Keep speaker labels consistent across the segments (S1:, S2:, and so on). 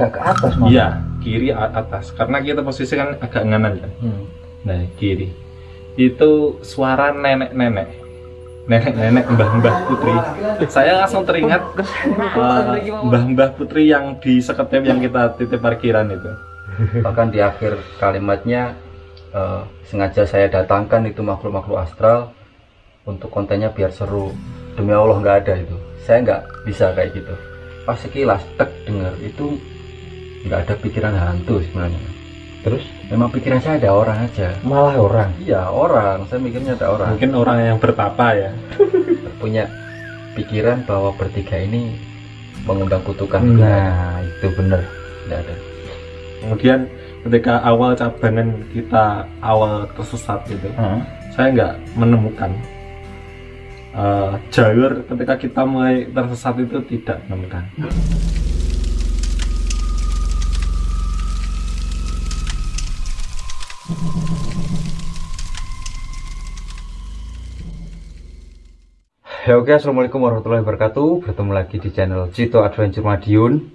S1: agak ke atas mas
S2: Iya, kiri atas. Karena kita posisi kan agak nganan kan.
S1: Hmm.
S2: Nah, kiri. Itu suara nenek-nenek. Nenek-nenek mbah-mbah putri. Saya langsung teringat eh, mbah-mbah putri yang di Seketep yang kita titip parkiran itu.
S1: bahkan di akhir kalimatnya eh, sengaja saya datangkan itu makhluk-makhluk astral untuk kontennya biar seru demi Allah nggak ada itu saya nggak bisa kayak gitu pas sekilas tek dengar itu nggak ada pikiran hantu sebenarnya. Terus? Memang pikiran saya ada orang aja.
S3: Malah orang?
S1: Iya orang. Saya mikirnya ada orang.
S2: Mungkin orang yang bertapa ya.
S1: punya pikiran bahwa bertiga ini mengundang kutukan. Ada
S3: nah itu bener
S1: nggak ada.
S2: Kemudian ketika awal cabangan kita awal tersesat gitu,
S3: Heeh.
S2: saya nggak menemukan eh, jalur ketika kita mulai tersesat itu tidak menemukan.
S3: Ya oke, Assalamualaikum warahmatullahi wabarakatuh. Bertemu lagi di channel Cito Adventure Madiun.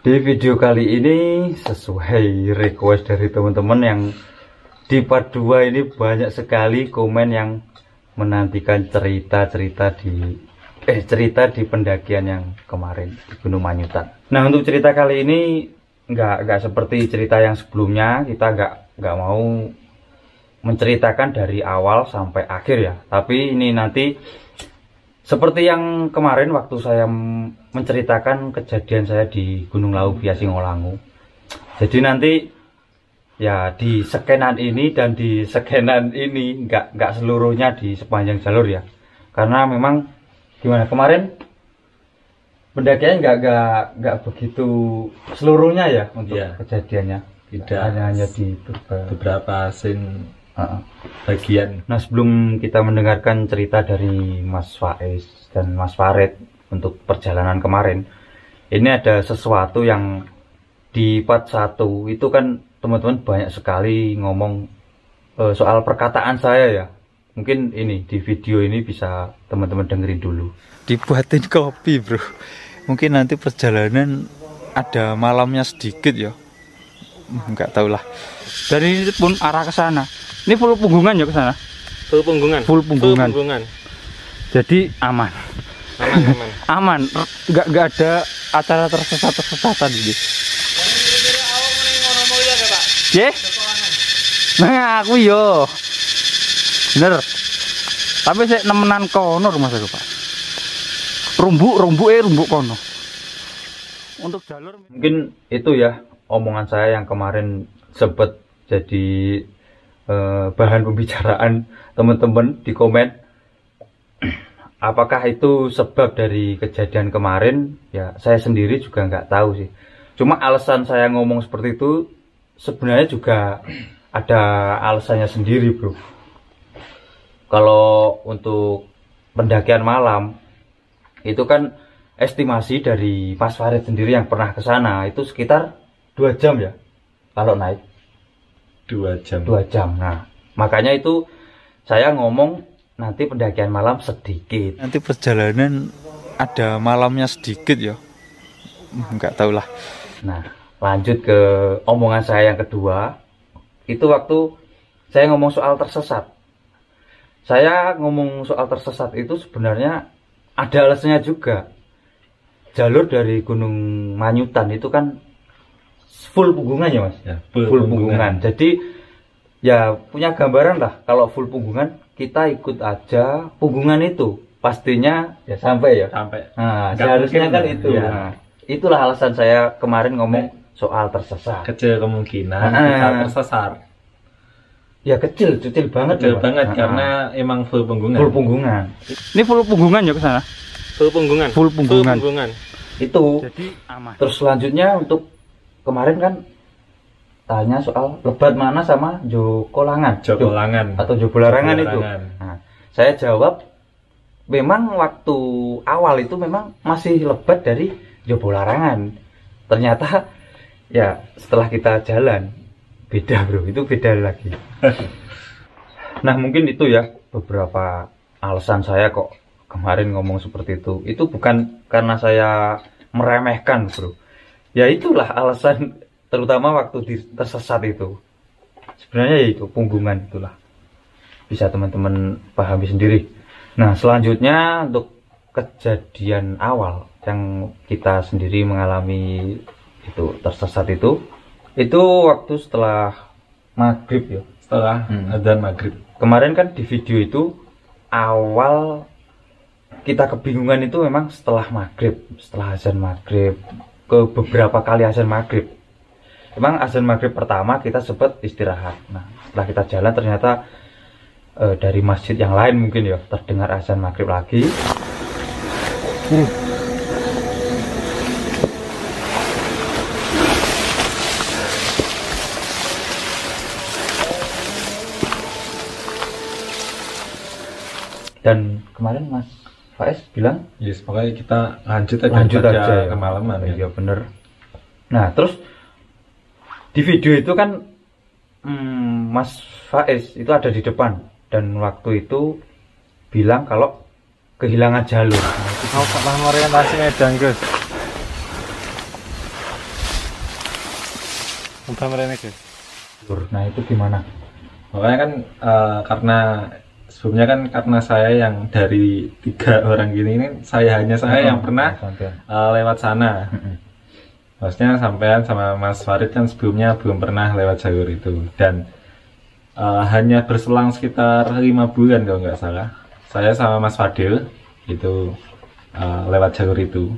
S3: Di video kali ini Sesuai request dari teman-teman yang Di part 2 ini banyak sekali komen yang Menantikan cerita-cerita di Eh cerita di pendakian yang kemarin Di Gunung Manyutan. Nah untuk cerita kali ini nggak nggak seperti cerita yang sebelumnya Kita nggak nggak mau menceritakan dari awal sampai akhir ya. Tapi ini nanti seperti yang kemarin waktu saya menceritakan kejadian saya di Gunung Lawu via Singolangu. Jadi nanti ya di skenan ini dan di skenan ini nggak nggak seluruhnya di sepanjang jalur ya. Karena memang gimana kemarin pendakiannya nggak nggak nggak begitu seluruhnya ya untuk
S2: Iya.
S3: kejadiannya.
S2: Tidak.
S3: hanya hanya di beberapa
S2: Beberapa scene
S3: Heeh.
S2: bagian
S3: Nah sebelum kita mendengarkan cerita dari Mas Faiz dan Mas Farid untuk perjalanan kemarin, ini ada sesuatu yang di part 1 itu kan teman-teman banyak sekali ngomong eh, soal perkataan saya ya. Mungkin ini di video ini bisa teman-teman dengerin dulu. Dibuatin kopi bro. Mungkin nanti perjalanan ada malamnya sedikit ya. Enggak tahu lah. Dan ini pun arah ke sana. Ini full punggungan ya ke sana.
S2: full punggungan
S3: Full punggungan.
S2: punggungan
S3: Jadi aman.
S2: aman aman
S3: Aman. Nggak nggak ada acara tersesat tersesatan ini. Ye? Nah, aku yo. Bener. Tapi saya nemenan kono rumah saya, Pak. Rumbuk, rumbuk eh rumbuk kono. Untuk jalur mungkin itu ya omongan saya yang kemarin sempat jadi eh, bahan pembicaraan teman-teman di komen apakah itu sebab dari kejadian kemarin ya saya sendiri juga nggak tahu sih cuma alasan saya ngomong seperti itu sebenarnya juga ada alasannya sendiri bro kalau untuk pendakian malam itu kan estimasi dari Mas Farid sendiri yang pernah ke sana itu sekitar dua jam ya kalau naik
S2: dua jam
S3: dua jam. Nah, makanya itu saya ngomong nanti pendakian malam sedikit. Nanti perjalanan ada malamnya sedikit ya. Enggak tahu lah. Nah, lanjut ke omongan saya yang kedua. Itu waktu saya ngomong soal tersesat. Saya ngomong soal tersesat itu sebenarnya ada alasannya juga. Jalur dari Gunung Manyutan itu kan full punggungan ya, Mas
S2: ya,
S3: full punggungan. Jadi ya punya gambaran lah kalau full punggungan kita ikut aja punggungan itu pastinya ya sampai ya.
S2: sampai
S3: Nah, seharusnya kan itu.
S2: iya.
S3: Nah, itulah alasan saya kemarin ngomong soal tersesat.
S2: kecil kemungkinan
S3: Ah.
S2: kita tersesat
S3: Ya kecil, kecil banget
S2: kecil
S3: ya,
S2: banget
S3: Ah,
S2: karena emang full punggungan
S3: full punggungan. Ini full punggungan ya ke sana.
S2: full punggungan
S3: Full punggungan.
S2: punggungan
S3: Itu.
S2: jadi aman
S3: Terus selanjutnya untuk kemarin kan tanya soal lebat mana sama Jokolangan.
S2: Jokolangan
S3: atau Jobo Larangan itu. Nah, saya jawab memang waktu awal itu memang masih lebat dari Jobo Larangan. Ternyata ya setelah kita jalan beda bro, itu beda lagi. nah mungkin itu ya beberapa alasan saya kok kemarin ngomong seperti itu. Itu bukan karena saya meremehkan bro. ya itulah alasan terutama waktu di, tersesat itu sebenarnya ya itu punggungan itulah bisa teman-teman pahami sendiri nah selanjutnya untuk kejadian awal yang kita sendiri mengalami itu tersesat itu itu waktu setelah maghrib ya.
S2: Setelah
S3: Hmm.
S2: adzan maghrib.
S3: Kemarin kan di video itu awal kita kebingungan itu memang setelah maghrib setelah azan maghrib ke beberapa kali azan maghrib. Emang azan maghrib pertama kita sempat istirahat. Nah setelah kita jalan ternyata eh, dari masjid yang lain mungkin ya terdengar azan maghrib lagi dan kemarin Mas Faiz bilang
S2: yes pokoknya kita lanjut aja
S3: lanjut
S2: daripada
S3: aja ya.
S2: kemalaman ya.
S3: iya bener nah terus di video itu kan hmm, Mas Faiz itu ada di depan dan waktu itu bilang kalau kehilangan jalur itu
S4: Mau pernah orientasi Medan. Udah Gus.
S3: jalur. nah itu gimana
S2: Makanya kan eh, karena sebelumnya kan karena saya yang dari tiga orang gini ini saya hanya saya yang pernah
S3: Sampai.
S2: eh, lewat sana. Maksudnya sampean sama Mas Farid kan sebelumnya belum pernah lewat jalur itu dan eh, hanya berselang sekitar lima bulan kalau nggak salah. Saya sama Mas Fadil itu eh, lewat jalur itu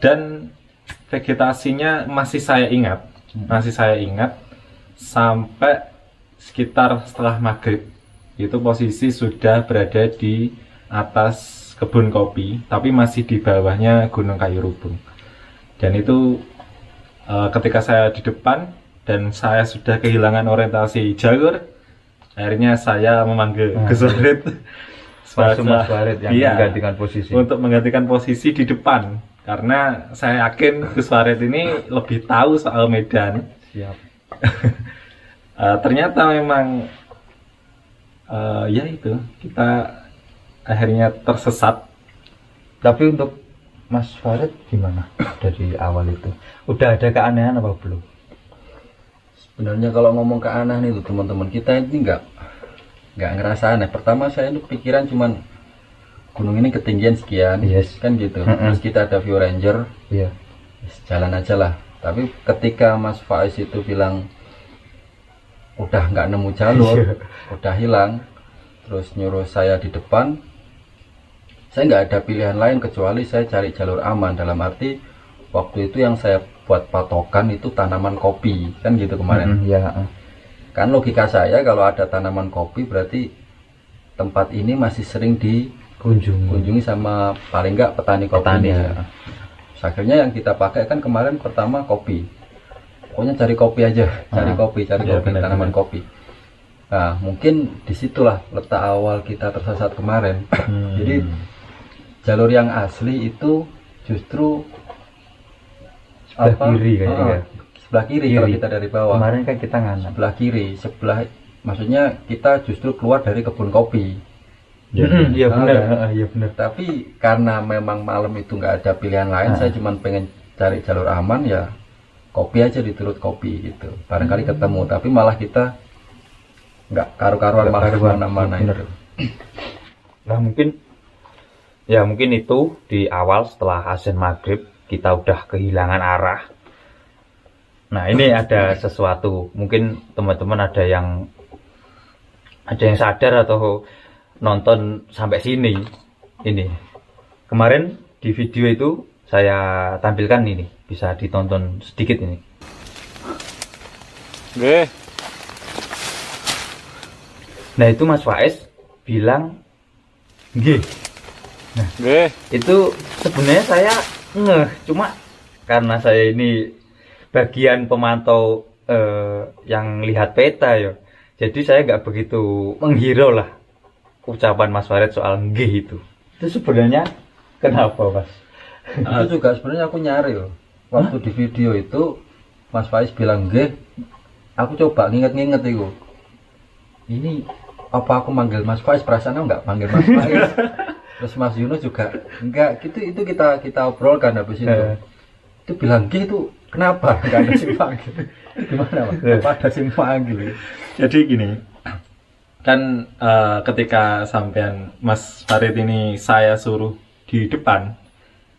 S2: dan vegetasinya masih saya ingat, masih saya ingat sampai sekitar setelah maghrib itu posisi sudah berada di atas kebun kopi tapi masih di bawahnya gunung kayu rubung. Dan itu eh, ketika saya di depan dan saya sudah kehilangan orientasi jalur akhirnya saya memanggil. Gus Warid
S3: Langsung Mas
S2: sebagai-
S3: Farid yang
S2: Iya,
S3: menggantikan posisi.
S2: untuk menggantikan posisi di depan. Karena saya yakin Gus Warid ini lebih tahu soal Medan.
S3: Siap.
S2: Eh, ternyata memang eh, ya itu kita akhirnya tersesat.
S3: Tapi untuk Mas Farid gimana dari awal itu? Udah ada keanehan apa belum?
S1: Sebenarnya kalau ngomong keanehan itu teman-teman kita ini nggak nggak ngerasa aneh. Pertama saya itu pikiran cuman gunung ini ketinggian sekian
S3: Yes.
S1: kan gitu.
S3: Mm-mm.
S1: terus kita ada view ranger.
S3: Iya.
S1: Jalan aja lah. Tapi ketika Mas Faiz itu bilang udah nggak nemu jalur
S3: Iya.
S1: udah hilang. Terus nyuruh saya di depan. Saya nggak ada pilihan lain kecuali saya cari jalur aman. Dalam arti waktu itu yang saya buat patokan itu tanaman kopi. Kan gitu kemarin.
S3: Mm-mm, iya
S1: kan logika saya kalau ada tanaman kopi berarti tempat ini masih sering dikunjungi.
S3: kunjung
S1: sama paling nggak petani kopi
S3: Petani, ya.
S1: Akhirnya yang kita pakai kan kemarin pertama kopi pokoknya cari kopi aja cari
S3: Ah,
S1: kopi cari
S2: iya,
S1: kopi tanaman kopi. Nah mungkin di situlah letak awal kita tersesat kemarin.
S2: Hmm.
S1: jadi jalur yang asli itu justru
S3: Sebelah kiri kayaknya
S1: Ah,
S3: ya.
S1: sebelah kiri, kalau
S3: Kiri.
S1: kita dari bawah.
S3: Kemarin kan kita nganan
S1: sebelah kiri sebelah maksudnya kita justru keluar dari kebun kopi.
S3: Iya
S1: Ah,
S3: benar.
S1: kan?
S3: ah, iya benar.
S1: Tapi karena memang malam itu nggak ada pilihan lain
S3: Ah.
S1: saya cuma pengen cari jalur aman ya kopi aja diturut kopi gitu. Barangkali ketemu tapi malah kita nggak karu-karuan malah
S3: karuan,
S1: ke mana-mana
S3: bener.
S1: itu
S3: Nah mungkin ya mungkin itu di awal setelah azan maghrib kita udah kehilangan arah. Nah ini ada sesuatu. Mungkin teman-teman ada yang ada yang sadar atau nonton sampai sini. Ini. Kemarin di video itu saya tampilkan ini bisa ditonton sedikit ini.
S4: Nggih.
S3: Nah itu Mas Faiz bilang nggih
S4: Nggih.
S3: itu sebenarnya saya ngeh cuma karena saya ini bagian pemantau eh, yang lihat peta ya jadi saya nggak begitu menghirau lah ucapan Mas Farid soal nggih itu itu sebenarnya kenapa Mas
S1: itu juga sebenarnya aku nyari loh waktu di video itu Mas Faiz bilang nggih aku coba nginget-nginget itu ini apa aku manggil Mas Faiz? Perasaan aku nggak panggil Mas Faiz? Terus Mas Yunus juga enggak gitu itu kita kita obrolkan habis itu.
S3: Eh.
S1: itu bilang nggih itu kenapa? Nggak ada sih panggil gimana mas? Apa ada sih panggil
S2: Jadi gini, kan eh, ketika sampean Mas Farid ini saya suruh di depan,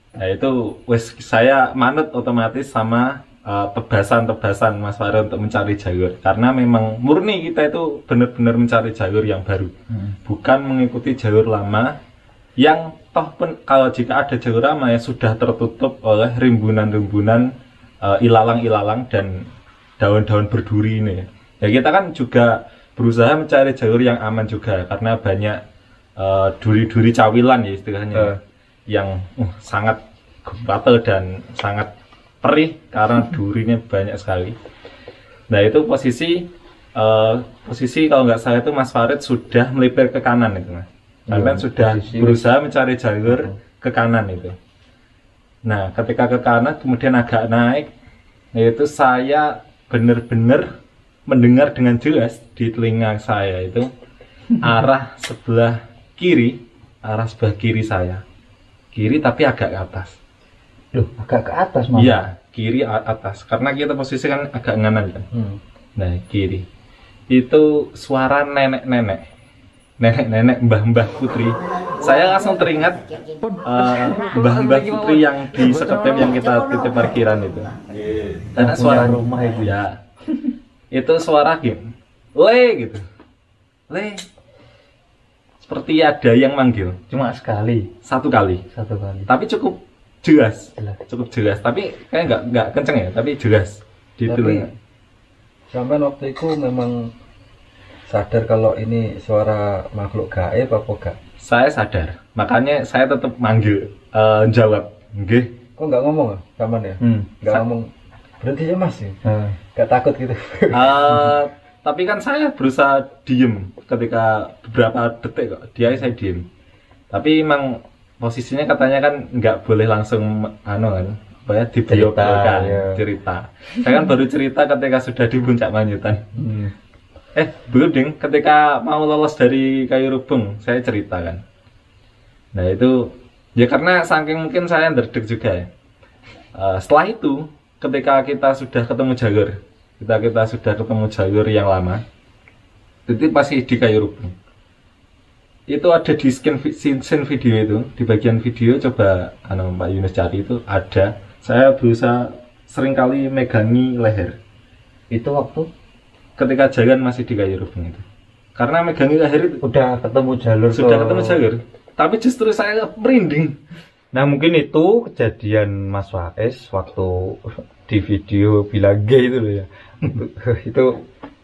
S2: nah itu wes saya manut otomatis sama eh, tebasan-tebasan Mas Farid untuk mencari jalur. Karena memang murni kita itu benar-benar mencari jalur yang baru, bukan mengikuti jalur lama yang toh pun kalau jika ada jalur lama ya sudah tertutup oleh rimbunan-rimbunan eh, ilalang-ilalang dan daun-daun berduri ini. Ya kita kan juga berusaha mencari jalur yang aman juga karena banyak eh, duri-duri cawilan ya istilahnya
S1: Eh.
S2: Yang uh, sangat gatal dan sangat perih karena durinya banyak sekali. Nah itu posisi eh, posisi kalau nggak salah itu Mas Farid sudah melipir ke kanan itu mas.
S1: Iya,
S2: sudah
S1: posisi-
S2: berusaha mencari jalur ke kanan itu. Nah ketika ke kanan kemudian agak naik, yaitu saya benar-benar mendengar dengan jelas di telinga saya itu arah sebelah kiri, arah sebelah kiri saya, kiri tapi agak ke atas.
S3: Loh, agak ke atas mas.
S2: Iya, kiri atas. Karena kita posisi kan agak nganan kan.
S1: Hmm.
S2: Nah, kiri. Itu suara nenek-nenek. Nenek-nenek mbah-mbah putri. Saya langsung teringat eh, mbah-mbah putri yang di seketep yang kita titip parkiran itu. Karena
S3: Yang
S2: suara
S3: rumah itu.
S2: Ya. Itu suara game. Le gitu. Le. Seperti ada yang manggil.
S3: Cuma sekali,
S2: satu kali.
S3: satu kali.
S2: Tapi cukup jelas.
S3: Jelas.
S2: cukup jelas. Tapi kayak nggak nggak kenceng ya tapi jelas. Di
S1: tapi
S2: telinga
S1: sampai waktu itu memang sadar kalau ini suara makhluk gaib apa enggak?
S2: Saya sadar. Makanya saya tetap manggil eh, jawab. Nggih.
S1: Kok nggak ngomong kaman ya?
S3: Hmm.
S1: nggak
S2: Sa-
S1: ngomong. Berhenti ya mas. Ya nggak takut gitu.
S2: Eh, tapi kan saya berusaha diem ketika beberapa detik kok dia saya diem tapi emang posisinya katanya kan nggak boleh langsung anu kan apa ya dibiarkan
S3: ya.
S2: cerita saya kan baru cerita ketika sudah di puncak manjutan
S3: hmm.
S2: Eh, belum ding. Ketika mau lolos dari kayu rubung, saya cerita kan. Nah itu, ya karena saking mungkin saya nderdeg juga ya. Eh, setelah itu, ketika kita sudah ketemu jalur, kita kita sudah ketemu jalur yang lama, itu pasti di kayu rubung. Itu ada di scan vi- scene scene video itu, di bagian video coba anu Pak Yunus cari itu ada. Saya berusaha sering kali megangi leher
S1: itu waktu
S2: ketika jalan masih di kayu rubung itu karena megangi leher itu
S3: Udah ketemu jalur
S2: sudah
S3: ke-
S2: ketemu jalur tapi justru saya merinding
S3: Nah mungkin itu kejadian Mas Faiz waktu di video bilang gay itu loh ya. itu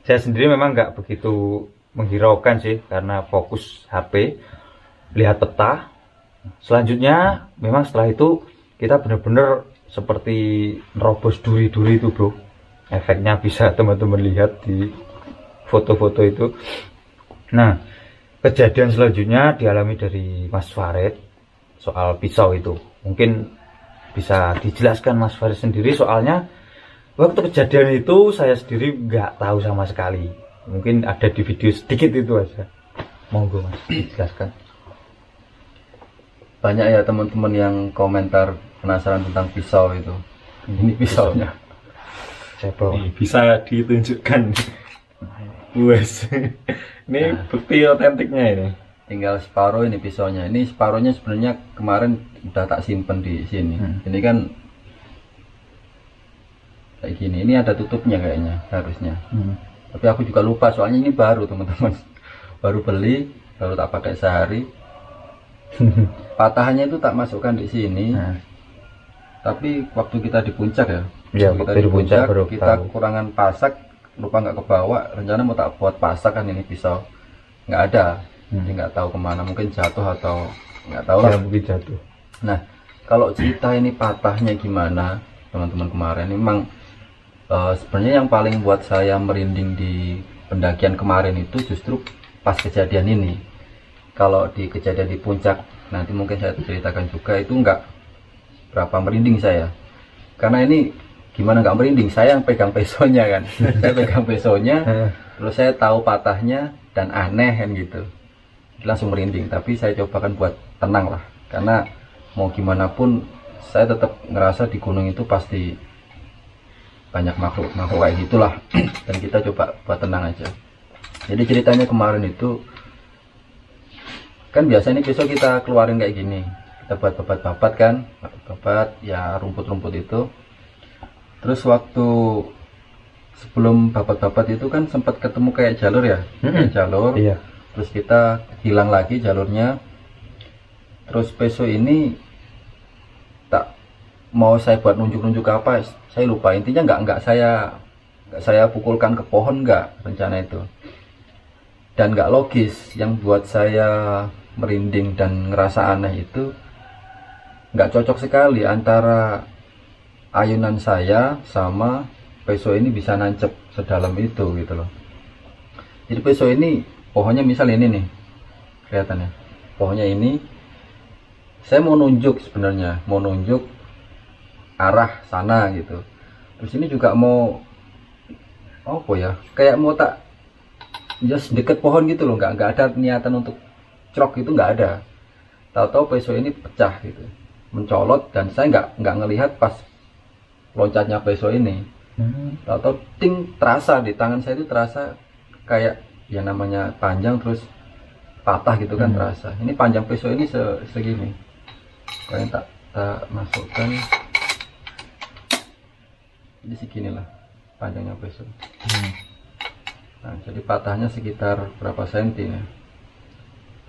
S3: saya sendiri memang nggak begitu menghiraukan sih karena fokus HP lihat peta. Selanjutnya memang setelah itu kita benar-benar seperti nerobos duri-duri itu bro. Efeknya bisa teman-teman lihat di foto-foto itu. Nah kejadian selanjutnya dialami dari Mas Farid soal pisau itu mungkin bisa dijelaskan Mas Farid sendiri soalnya waktu kejadian itu saya sendiri nggak tahu sama sekali. Mungkin ada di video sedikit itu aja. Monggo Mas. Dijelaskan
S1: banyak ya teman-teman yang komentar penasaran tentang pisau itu. Ini pisaunya.
S3: saya bawa.
S2: Nih, bisa ditunjukkan. Wes. Ini bukti otentiknya ini.
S1: Tinggal separuh ini pisaunya. Ini separuhnya sebenarnya kemarin udah tak simpen di sini.
S3: Hmm.
S1: ini kan kayak gini. Ini ada tutupnya kayaknya harusnya.
S3: Hmm.
S1: tapi aku juga lupa soalnya ini baru teman-teman. Baru beli baru tak pakai sehari. Patahannya itu tak masukkan di sini.
S3: Nah,
S1: tapi waktu kita di puncak ya
S3: Iya,
S1: kita
S3: waktu di puncak baru
S1: kita
S3: tahu.
S1: kekurangan pasak lupa nggak kebawa rencana mau tak buat pasak kan ini pisau. Nggak ada.
S3: Hmm.
S1: jadi nggak tahu ke mana mungkin jatuh atau nggak tahu lah.
S3: Ya mungkin jatuh.
S1: Nah, kalau cerita ini patahnya gimana, teman-teman kemarin memang eh, sebenarnya yang paling buat saya merinding di pendakian kemarin itu justru pas kejadian ini. Kalau di kejadian di puncak nanti mungkin saya ceritakan juga itu nggak berapa merinding saya, karena ini gimana nggak merinding? Saya yang pegang pesonya kan, saya pegang pesonya, terus saya tahu patahnya dan aneh kan gitu. Langsung merinding tapi saya cobakan buat tenang lah. Karena mau gimana pun saya tetap ngerasa di gunung itu pasti banyak makhluk makhluk kayak gitulah. Dan kita coba buat tenang aja. Jadi ceritanya kemarin itu kan biasanya besok kita keluarin kayak gini. Kita buat babat-babat kan babat ya rumput-rumput itu. Terus waktu sebelum babat-babat itu kan sempat ketemu kayak jalur ya? Kayak jalur.
S3: Iya.
S1: terus kita hilang lagi jalurnya. Terus besok ini mau saya buat nunjuk-nunjuk apa saya lupa. Intinya nggak nggak saya nggak saya pukulkan ke pohon nggak rencana itu. Dan nggak logis yang buat saya merinding dan ngerasa aneh itu nggak cocok sekali antara ayunan saya sama peso ini bisa nancep sedalam itu gitu loh. Jadi peso ini pohonnya misal ini nih kelihatannya. Pohonnya ini saya mau nunjuk sebenarnya mau nunjuk arah sana gitu. Terus ini juga mau apa ya kayak mau tak just deket pohon gitu loh nggak nggak ada niatan untuk crok itu nggak ada. Tahu-tahu peso ini pecah gitu. Mencolot dan saya nggak nggak ngelihat pas loncatnya peso ini. Tahu-tahu ting terasa di tangan saya itu terasa kayak yang namanya panjang terus patah gitu kan terasa. Ini panjang peso ini se- segini. Kalian tak tak masukkan jadi segini lah panjangnya peso nah jadi patahnya sekitar berapa senti ya?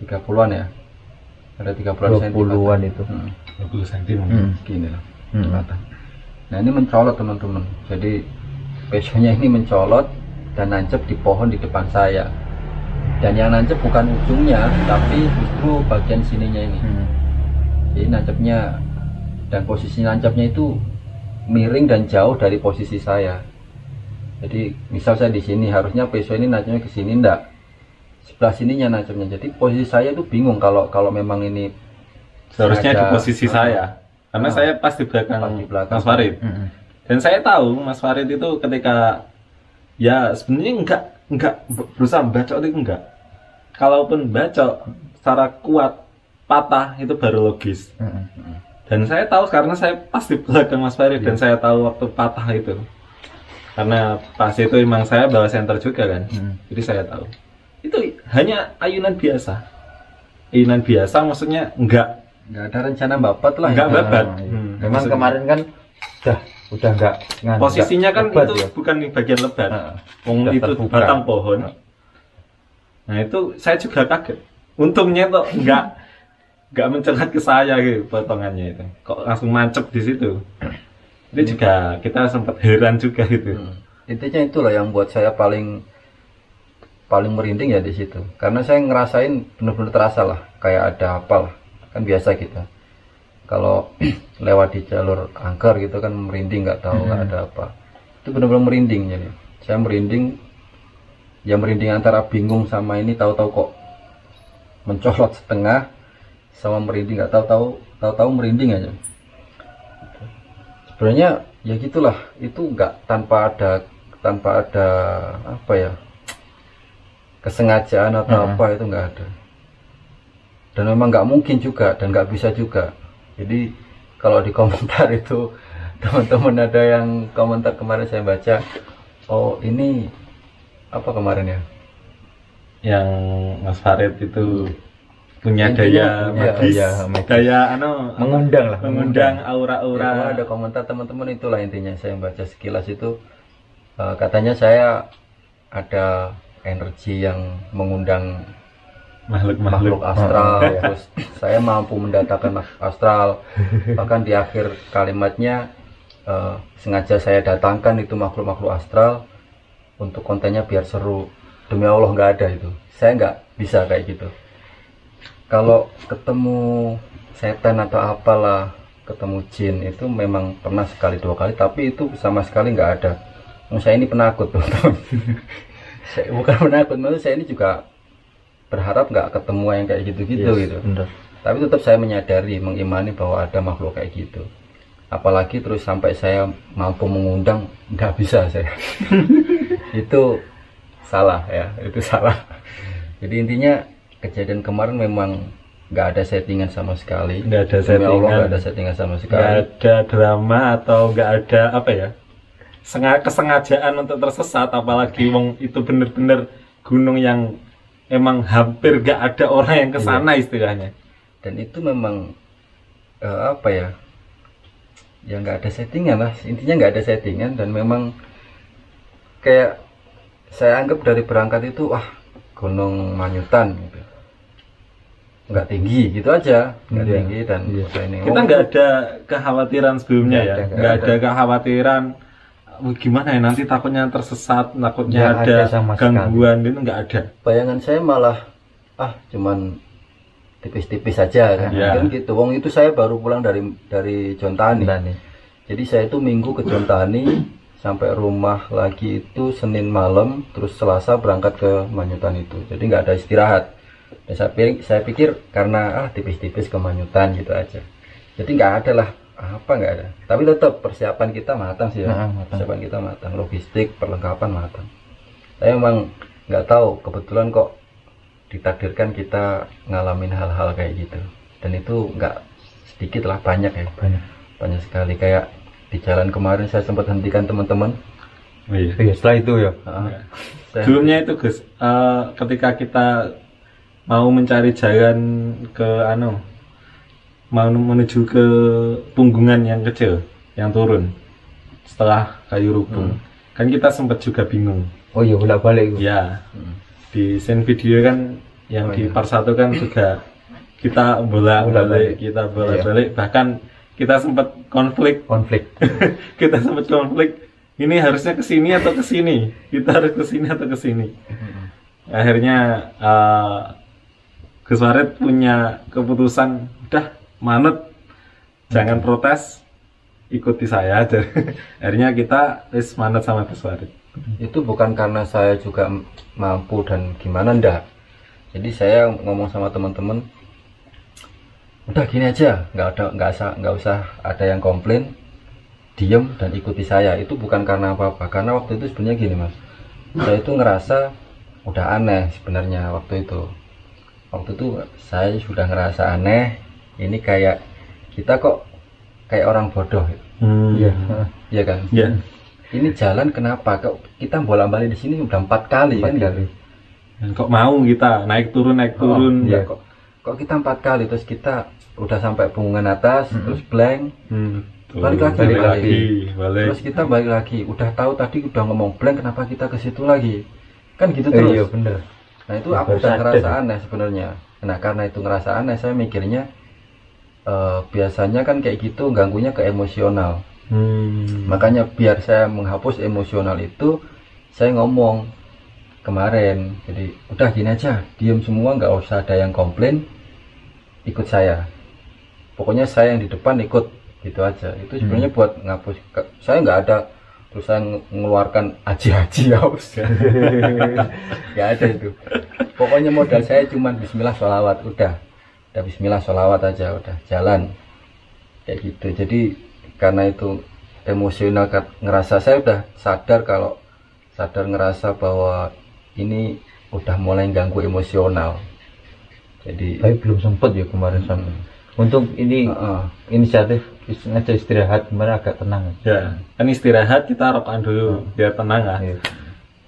S1: 30-an ya? Ada 30-an senti
S3: 20-an
S1: patah.
S3: itu.
S1: Hmm,
S2: 20 cm
S3: Hmm.
S1: segini lah.
S3: Hmm.
S1: patah. Nah ini mencolot teman-teman. Jadi pesonya ini mencolot dan nancep di pohon di depan saya. Dan yang nancep bukan ujungnya tapi justru bagian sininya ini.
S3: Hmm.
S1: jadi nancapnya dan posisi nancapnya itu miring dan jauh dari posisi saya jadi misal saya di sini harusnya peso ini nancapnya ke sini enggak sebelah sininya nancapnya jadi posisi saya itu bingung kalau kalau memang ini
S2: seharusnya di posisi
S1: Ah.
S2: saya karena
S1: Ah.
S2: saya pas di belakang,
S1: Pas di belakang.
S2: Mas Farid
S3: Hmm.
S2: dan saya tahu Mas Farid itu ketika ya sebenarnya enggak enggak berusaha bacok itu enggak kalaupun bacok secara kuat patah itu baru logis
S3: Hmm.
S2: Dan saya tahu karena saya pas di belakang Mas Farid dan saya tahu waktu patah itu. Karena pas itu emang saya bawa center juga kan.
S3: Hmm.
S2: jadi saya tahu. Itu hanya ayunan biasa. Ayunan biasa maksudnya enggak.
S1: Nggak ada rencana babat lah
S2: enggak
S1: ya.
S2: babat.
S3: Nah, iya.
S2: Hmm,
S3: Memang
S2: maksudnya.
S3: kemarin kan udah udah enggak ngan-
S2: posisinya kan
S3: nggak lebat
S2: itu
S3: ya.
S2: bukan di bagian lebat.
S3: Nah,
S2: Wong
S3: Udah
S2: itu
S3: terbuka.
S2: batang pohon. Nah itu saya juga kaget. Untungnya tuh enggak enggak mencelat ke saya gitu potongannya itu. Kok langsung mancep di situ. Itu juga kita sempat heran juga gitu.
S1: Hmm. intinya itulah yang buat saya paling paling merinding ya di situ. Karena saya ngerasain bener-bener terasa lah kayak ada apa lah. Kan biasa kita. Kalau lewat di jalur angker gitu kan merinding nggak tahu nggak ada apa. Itu bener-bener merinding jadi. Saya merinding ya merinding antara bingung sama ini tahu-tahu kok mencolot setengah sama merinding. Nggak tahu-tahu tahu-tahu merinding aja. Sebenarnya ya gitulah. Itu nggak tanpa ada tanpa ada apa ya kesengajaan atau
S3: Hmm.
S1: apa itu nggak ada. Dan memang nggak mungkin juga dan nggak bisa juga. Jadi kalau di komentar itu teman-teman ada yang komentar kemarin saya baca oh ini apa kemarin ya?
S2: Yang Mas Farid itu punya
S1: Intinya
S2: daya
S1: punya
S2: magis
S3: daya magis.
S2: daya anu
S3: mengundang lah
S2: mengundang
S1: Ya,
S2: aura-aura.
S1: Kemarin ada komentar teman-teman itulah intinya saya baca sekilas itu. Eh, katanya saya ada energi yang mengundang
S2: makhluk-makhluk.
S1: makhluk astral terus saya mampu mendatangkan makhluk astral. Bahkan di akhir kalimatnya eh, sengaja saya datangkan itu makhluk-makhluk astral untuk kontennya biar seru. Demi Allah nggak ada itu. Saya nggak bisa kayak gitu kalau ketemu setan atau apalah ketemu jin itu memang pernah sekali dua kali tapi itu sama sekali nggak ada. Nah, saya ini penakut teman-teman. Saya bukan penakut maksud saya ini juga berharap nggak ketemu yang kayak gitu-gitu
S3: Yes,
S1: gitu.
S3: bener.
S1: tapi tetap saya menyadari mengimani bahwa ada makhluk kayak gitu. Apalagi terus sampai saya mampu mengundang nggak bisa saya. Itu salah ya. Itu salah. Jadi intinya kejadian kemarin memang nggak ada settingan sama sekali.
S2: Nggak ada
S1: Demi Allah
S2: settingan.
S1: nggak ada settingan sama
S2: nggak
S1: sekali.
S2: ada drama atau nggak ada apa ya sengaja kesengajaan untuk tersesat. Apalagi wong itu bener-bener gunung yang emang hampir gak ada orang yang ke sana istilahnya.
S1: Dan itu memang eh, apa ya ya nggak ada settingan lah. Intinya nggak ada settingan dan memang kayak saya anggap dari berangkat itu wah gunung manyutan gitu nggak tinggi gitu aja nggak
S3: Iya.
S1: tinggi dan udah ini
S2: kita
S1: Oh,
S2: nggak ada kekhawatiran sebelumnya ya
S3: ada,
S2: nggak
S1: nggak
S2: ada kekhawatiran "Wah, gimana ya nanti takutnya tersesat takutnya
S3: Nggak
S2: ada,
S3: ada sama sekali.
S2: gangguan itu nggak ada
S1: bayangan saya malah ah cuman tipis-tipis saja kan
S2: Iya.
S1: Kan gitu wong itu saya baru pulang dari dari Jontani
S3: nih.
S1: Jadi saya itu minggu ke Jontani sampai rumah lagi itu Senin malam, terus Selasa berangkat ke Manyutan itu. Jadi nggak ada istirahat. Dan saya pikir, saya pikir karena ah tipis-tipis ke Manyutan gitu aja. Jadi nggak ada lah apa nggak ada. Tapi tetap persiapan kita matang sih ya.
S3: Nah, matang.
S1: Persiapan kita matang, logistik, perlengkapan matang. Saya memang nggak tahu kebetulan kok ditakdirkan kita ngalamin hal-hal kayak gitu. Dan itu nggak sedikit lah banyak ya
S3: Banyak.
S1: banyak sekali kayak di jalan kemarin saya sempat hentikan teman-teman
S2: oh, iya.
S3: Iya, setelah itu ya.
S1: Ah, saya-
S2: Sebelumnya itu Gus, eh, ketika kita mau mencari jalan ke anu, mau menuju ke punggungan yang kecil, yang turun setelah kayu rubung, kan kita sempat juga bingung.
S3: Oh iya, bolak-balik itu.
S2: Ya,
S1: Hmm.
S2: di scene video kan yang
S1: Oh,
S2: di
S1: iya.
S2: part satu kan juga kita bolak-balik,
S3: Bolak-balik.
S2: kita bolak-balik, bahkan kita sempat konflik
S3: Konflik.
S2: kita sempat konflik ini harusnya ke sini atau ke sini kita harus ke sini atau ke sini akhirnya eh, Gus Farid punya keputusan udah manut jangan protes ikuti saya aja. Akhirnya kita wis manut sama Gus Farid.
S1: Itu bukan karena saya juga mampu dan gimana ndak. Jadi saya ngomong sama teman-teman udah gini aja nggak ada nggak usah nggak usah ada yang komplain diem dan ikuti saya. Itu bukan karena apa-apa karena waktu itu sebenarnya gini mas. Saya itu ngerasa udah aneh sebenarnya waktu itu waktu itu saya sudah ngerasa aneh ini kayak kita kok kayak orang bodoh.
S3: Iya.
S1: ya kan?
S2: Ya
S1: ini jalan kenapa? Kok kita bolak balik di sini udah empat kali
S3: Empat
S1: kan?
S3: kali.
S2: Dan kok mau kita naik turun naik turun
S1: ya
S3: iya.
S1: kok. Kok kita empat kali? Terus kita udah sampai punggungan atas terus blank.
S2: Hmm,
S1: Balik lagi,
S2: balik
S1: balik
S2: lagi. balik.
S1: Terus kita balik lagi. Udah tahu tadi udah ngomong blank kenapa kita ke situ lagi? Kan gitu
S3: Eh,
S1: terus.
S3: iya bener.
S1: Nah itu
S3: Ya,
S1: aku udah ngerasa aneh sebenarnya. Nah karena itu ngerasa aneh saya mikirnya eh, biasanya kan kayak gitu ganggunya ke emosional.
S2: Hmm.
S1: makanya biar saya menghapus emosional itu saya ngomong kemarin. Jadi udah gini aja. Diem semua nggak usah ada yang komplain. Ikut saya. Pokoknya saya yang di depan ikut. Gitu aja. Itu sebenarnya buat ngapus saya nggak ada terus saya nge- mengeluarkan aji-aji haus nggak ada itu. Pokoknya modal saya cuma Bismillah sholawat udah. Udah Bismillah sholawat aja udah jalan. Kayak gitu. Jadi karena itu emosional ngerasa saya udah sadar kalau sadar ngerasa bahwa ini udah mulai ganggu emosional. Jadi
S3: Tapi belum sempet ya kemarin sampai. Untung ini
S1: Heeh.
S3: inisiatif sengaja istirahat kemarin agak tenang.
S2: ya kan istirahat kita rokokan dulu biar tenang lah
S3: Iya.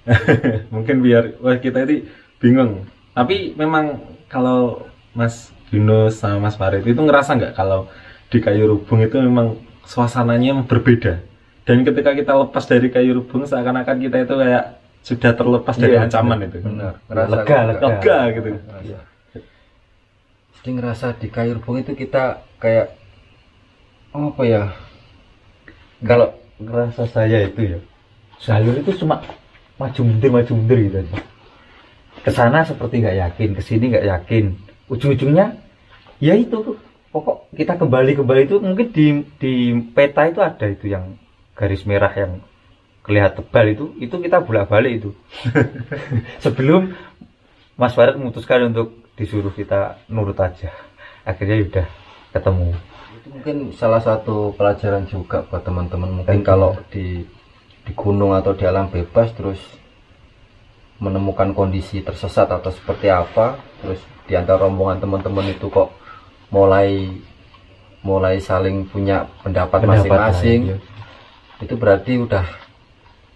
S2: mungkin biar wah kita ini bingung tapi memang kalau Mas Yunus sama Mas Farid itu ngerasa nggak kalau di kayu rubung itu memang suasananya berbeda dan ketika kita lepas dari kayu rubung seakan-akan kita itu kayak sudah terlepas dari
S3: Iya,
S2: ancaman itu
S1: benar
S3: Lega, lega.
S2: lega gitu.
S1: Jadi ngerasa di kayu rebung itu kita kayak apa ya
S3: Kalau ngerasa saya itu ya jalur itu cuma maju mundur maju mundur gitu aja. Ke sana seperti nggak yakin, ke sini nggak yakin. Ujung-ujungnya ya itu pokok kita kembali kembali itu mungkin di di peta itu ada itu yang garis merah yang kelihatan tebal itu itu kita bolak balik itu sebelum Mas Farid memutuskan untuk disuruh kita nurut aja. Akhirnya ya udah ketemu.
S1: Itu mungkin salah satu pelajaran juga buat teman-teman. Mungkin kalau di di gunung atau di alam bebas terus menemukan kondisi tersesat atau seperti apa terus di antara rombongan teman-teman itu kok mulai mulai saling punya pendapat masing-masing
S3: lain, ya.
S1: itu berarti udah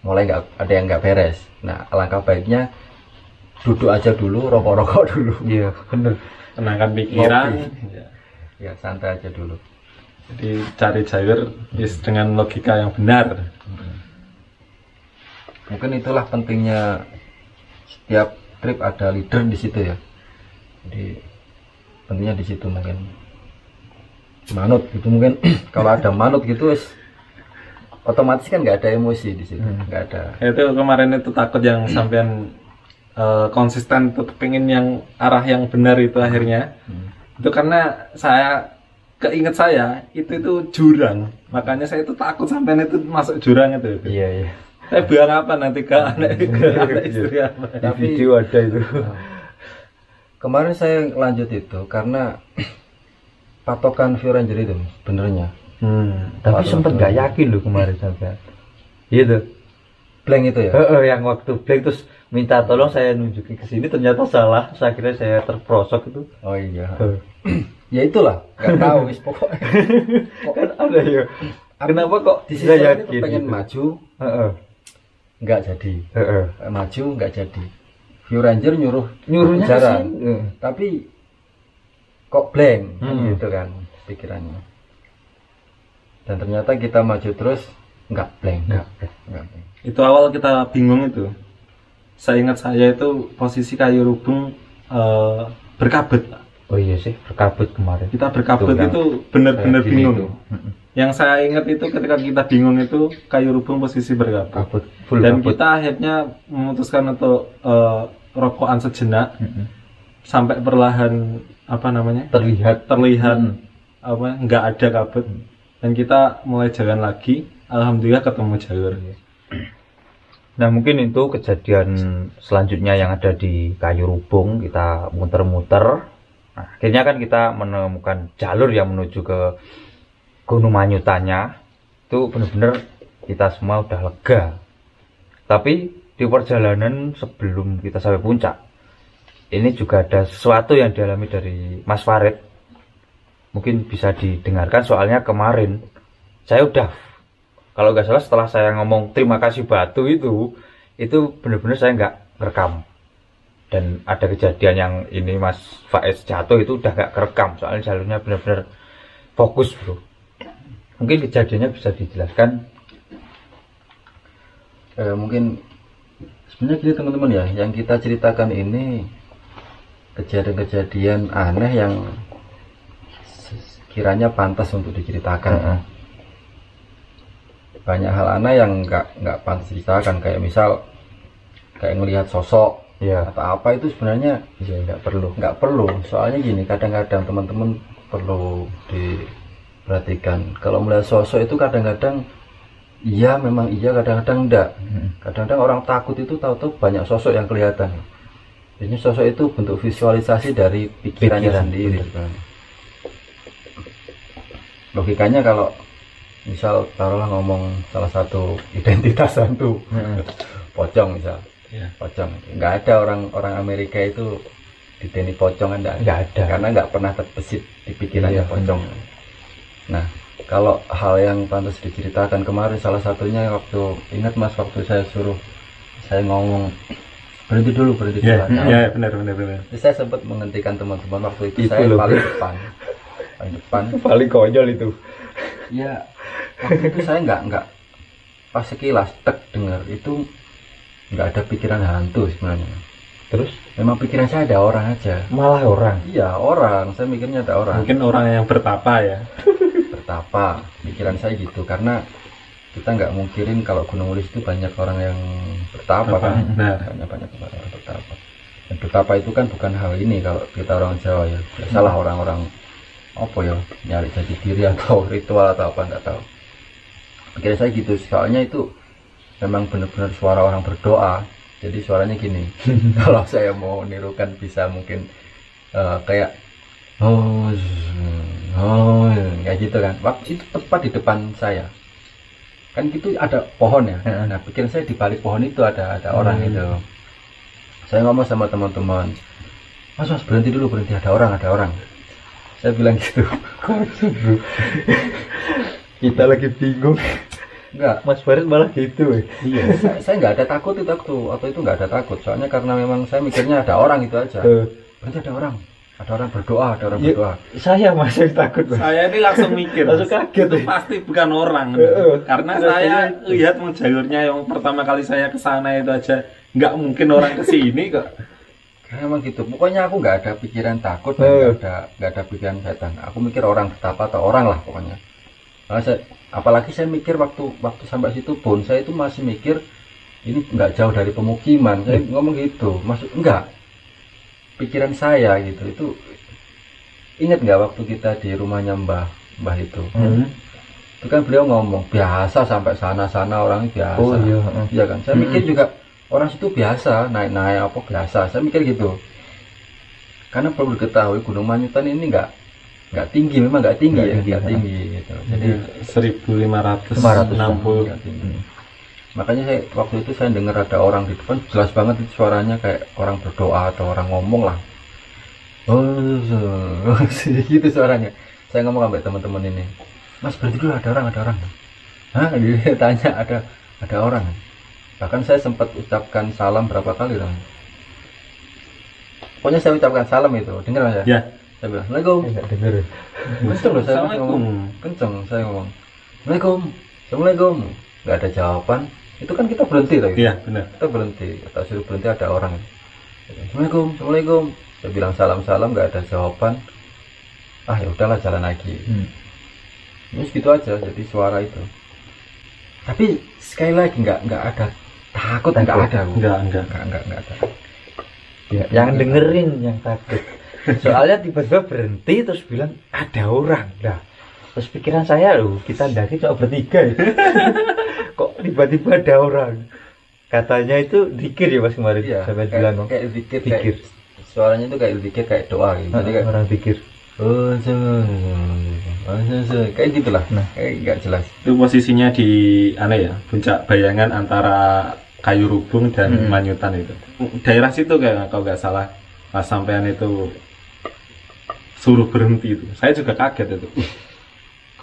S1: mulai nggak ada yang nggak beres. Nah alangkah baiknya duduk aja dulu rokok-rokok dulu.
S3: Iya bener.
S2: Tenangkan pikiran. Ya.
S1: ya santai aja dulu.
S2: Jadi cari jalur is dengan logika yang benar.
S1: Mungkin itulah pentingnya setiap trip ada leader di situ ya. Jadi pentingnya di situ mungkin. Manut gitu mungkin. Kalau ada manut gitu wis otomatis kan nggak ada emosi di situ. Nggak ada.
S2: Itu kemarin itu takut yang sampean eh, konsisten tetap pengen yang arah yang benar itu akhirnya. Itu karena saya keinget saya itu itu jurang. Makanya saya itu takut sampean itu masuk jurang itu, itu.
S3: iya iya.
S2: Saya bilang apa nanti ke anak, ke anak istri apa.
S3: Di
S1: Tapi-
S3: video ada itu.
S1: Kemarin saya lanjut itu karena patokan View Ranger itu benernya.
S2: Hmm.
S3: tapi sempet nggak yakin loh kemarin sampai? Iya tuh.
S1: Blank itu ya?
S3: Heeh, yang waktu blank terus minta tolong saya nunjukin ke sini ternyata salah. Terus akhirnya saya terprosok itu.
S1: Oh iya. Ya itulah nggak tahu wis pokoknya.
S3: Kan ada ya. Kenapa kok
S1: di itu
S3: yakin
S1: pengen
S3: gitu?
S1: maju
S3: Heeh,
S1: nggak jadi.
S3: Heeh.
S1: Eh, maju nggak jadi. View Ranger nyuruh
S3: nyuruhnya
S1: jalan
S3: Heeh.
S1: tapi kok blank kan
S3: Hmm.
S1: gitu kan pikirannya. Dan ternyata kita maju terus nggak blank. Nggak nggak blank.
S2: itu awal kita bingung itu saya ingat saya itu posisi kayu rubung eh, berkabut.
S3: Oh iya sih berkabut kemarin.
S2: Kita berkabut
S3: Tuh,
S2: itu benar-benar bingung.
S3: Mm-mm.
S2: yang saya ingat itu ketika kita bingung itu kayu rubung posisi berkabut.
S3: Kabut full
S2: dan
S3: kabut.
S2: kita akhirnya memutuskan untuk eh, rokokan sejenak.
S3: Mm-mm.
S2: sampai perlahan apa namanya?
S3: Terlihat.
S2: Terlihat.
S3: Hmm.
S2: apa nggak ada kabut. Dan kita mulai jalan lagi. Alhamdulillah ketemu jalur
S3: Nah mungkin itu kejadian selanjutnya yang ada di kayu rubung kita muter-muter. Nah, akhirnya kan kita menemukan jalur yang menuju ke Gunung Manyutanya. Itu benar-benar kita semua udah lega. Tapi di perjalanan sebelum kita sampai puncak, ini juga ada sesuatu yang dialami dari Mas Farid. Mungkin bisa didengarkan soalnya kemarin saya udah kalau nggak salah setelah saya ngomong terima kasih batu itu itu benar-benar saya nggak rekam dan ada kejadian yang ini Mas Faiz jatuh itu udah nggak kerekam soalnya jalurnya benar-benar fokus bro. Mungkin kejadiannya bisa dijelaskan?
S1: Eh, mungkin sebenarnya gini teman-teman ya yang kita ceritakan ini kejadian-kejadian aneh yang kiranya pantas untuk diceritakan.
S3: Heeh.
S1: Banyak hal aneh yang nggak nggak pantas diceritakan. Kayak misal kayak ngelihat sosok
S3: ya
S1: atau apa itu sebenarnya
S3: iya nggak perlu.
S1: nggak perlu. Soalnya gini kadang-kadang teman-teman perlu diperhatikan. Kalau melihat sosok itu kadang-kadang iya memang iya kadang-kadang enggak
S3: Mm.
S1: kadang-kadang orang takut itu tahu-tahu banyak sosok yang kelihatan. Jadi sosok itu bentuk visualisasi dari pikirannya
S3: Pikiran,
S1: sendiri.
S3: bener.
S1: kan. logikanya kalau misal taruhlah ngomong salah satu identitas hantu
S3: Mm-mm.
S1: pocong misal.
S2: Ya.
S1: pocong. Nggak ada orang orang Amerika itu diteni pocong kan nggak ada. karena nggak pernah terbesit di pikirannya
S3: Iya,
S1: pocong. Nah kalau hal yang pantas diceritakan kemarin salah satunya waktu ingat mas waktu saya suruh saya ngomong berhenti dulu berhenti dulu.
S2: ya
S1: Nah,
S2: ya benar benar. Benar
S1: saya sempat menghentikan teman-teman waktu itu,
S3: Itu
S1: saya
S3: loh,
S1: paling depan. Paling depan.
S3: Paling konyol itu
S1: ya waktu itu saya nggak nggak pas sekilas tek dengar itu nggak ada pikiran hantu sebenarnya.
S3: Terus?
S1: Memang pikiran saya ada orang aja.
S3: Malah orang?
S1: Iya orang. Saya mikirnya ada orang.
S2: Mungkin orang yang bertapa ya.
S1: Bertapa. Pikiran saya gitu. Karena kita nggak mungkirin kalau Gunung Wulis itu banyak orang yang bertapa kan?
S2: benar.
S1: banyak banyak orang bertapa. Dan bertapa itu kan bukan hal ini kalau kita orang Jawa ya. Salah orang-orang apa ya nyari jati diri atau ritual atau apa nggak tahu. Pikiran saya gitu soalnya itu memang benar-benar suara orang berdoa. Jadi suaranya gini kalau saya mau nirukan bisa mungkin eh, kayak oh oh kayak gitu kan. Waktu itu tepat di depan saya. Kan gitu ada pohon ya. Nah pikiran saya di balik pohon itu ada ada orang
S2: Hmm.
S1: itu saya ngomong sama teman-teman mas mas berhenti dulu berhenti. Ada orang ada orang saya bilang gitu
S3: kita lagi bingung
S1: enggak
S3: Mas Farid malah gitu ya.
S1: iya saya, saya nggak ada takut itu waktu waktu itu nggak ada takut soalnya karena memang saya mikirnya ada orang itu aja berarti ada orang ada orang berdoa ada orang
S3: Iya.
S1: berdoa
S3: saya masih takut Mas.
S2: Saya ini langsung mikir.
S3: Langsung kaget,
S2: Itu
S3: ya.
S2: pasti bukan orang. Karena saya lihat mau jalurnya yang pertama kali saya ke sana itu aja nggak mungkin orang ke sini kok.
S1: Emang gitu. Pokoknya aku nggak ada pikiran takut dan
S3: Eh.
S1: nggak ada nggak ada pikiran setan. Aku mikir orang betapa atau orang lah pokoknya. Nah, saya- apalagi saya mikir waktu waktu sampai situ pun saya itu masih mikir ini nggak jauh dari pemukiman. Saya ngomong gitu. Maksud enggak pikiran saya gitu. Itu ingat nggak waktu kita di rumahnya mbah mbah itu?
S3: Hmm.
S1: itu kan beliau ngomong biasa sampai sana sana orang biasa.
S3: Oh iya.
S1: Iya kan? Saya mikir juga orang situ biasa naik naik apa biasa saya mikir gitu karena perlu diketahui Gunung Manyutan ini nggak nggak tinggi memang nggak tinggi
S3: Nggak
S1: ya
S3: tinggi,
S1: nggak
S3: ha.
S1: tinggi gitu jadi
S2: 1560.
S3: 560.
S1: nggak tinggi. makanya saya waktu itu saya dengar ada orang di depan jelas banget itu suaranya kayak orang berdoa atau orang ngomong lah oh gitu suaranya saya ngomong sampai teman-teman ini mas berarti dulu ada orang ada orang Hah? dia tanya ada ada orang bahkan saya sempat ucapkan salam berapa kali dong pokoknya saya ucapkan salam itu dengar ya?
S2: Ya.
S1: saya bilang assalamualaikum.
S3: Enggak denger. ya.
S1: kenceng loh saya
S2: Assalamualaikum.
S1: ngomong kenceng saya ngomong. Assalamualaikum. Assalamualaikum. Nggak ada jawaban. Itu kan kita berhenti tadi
S2: Iya, benar.
S1: kita berhenti. Kita suruh berhenti ada orang. Assalamualaikum. Assalamualaikum. Saya bilang salam salam nggak ada jawaban. Ah ya udahlah jalan lagi.
S3: Hmm.
S1: Terus gitu aja jadi suara itu. Tapi sekali lagi nggak nggak ada takut nggak
S3: Takut.
S1: ada.
S2: Enggak, enggak.
S1: nggak nggak nggak ada
S3: Ya, yang dengerin yang takut. Soalnya tiba-tiba berhenti terus bilang ada orang. Nah, terus pikiran saya loh, kita ndaki cuma bertiga ya. Kok tiba-tiba ada orang? Katanya itu dikir ya Mas kemarin
S1: iya
S3: sampai
S1: kayak,
S3: bilang
S1: kayak zikir
S3: Zikir.
S1: kayak suaranya itu kayak zikir kayak doa gitu jadi kayak
S3: orang pikir.
S1: oh oh, kayak gitulah
S3: Nah.
S1: kayak nggak jelas
S2: Itu posisinya di aneh ya, puncak bayangan antara kayu rubung dan
S3: Hmm.
S2: manyutan itu. Daerah situ kayak kalau nggak salah pas sampean itu suruh berhenti itu. Saya juga kaget itu. Uh,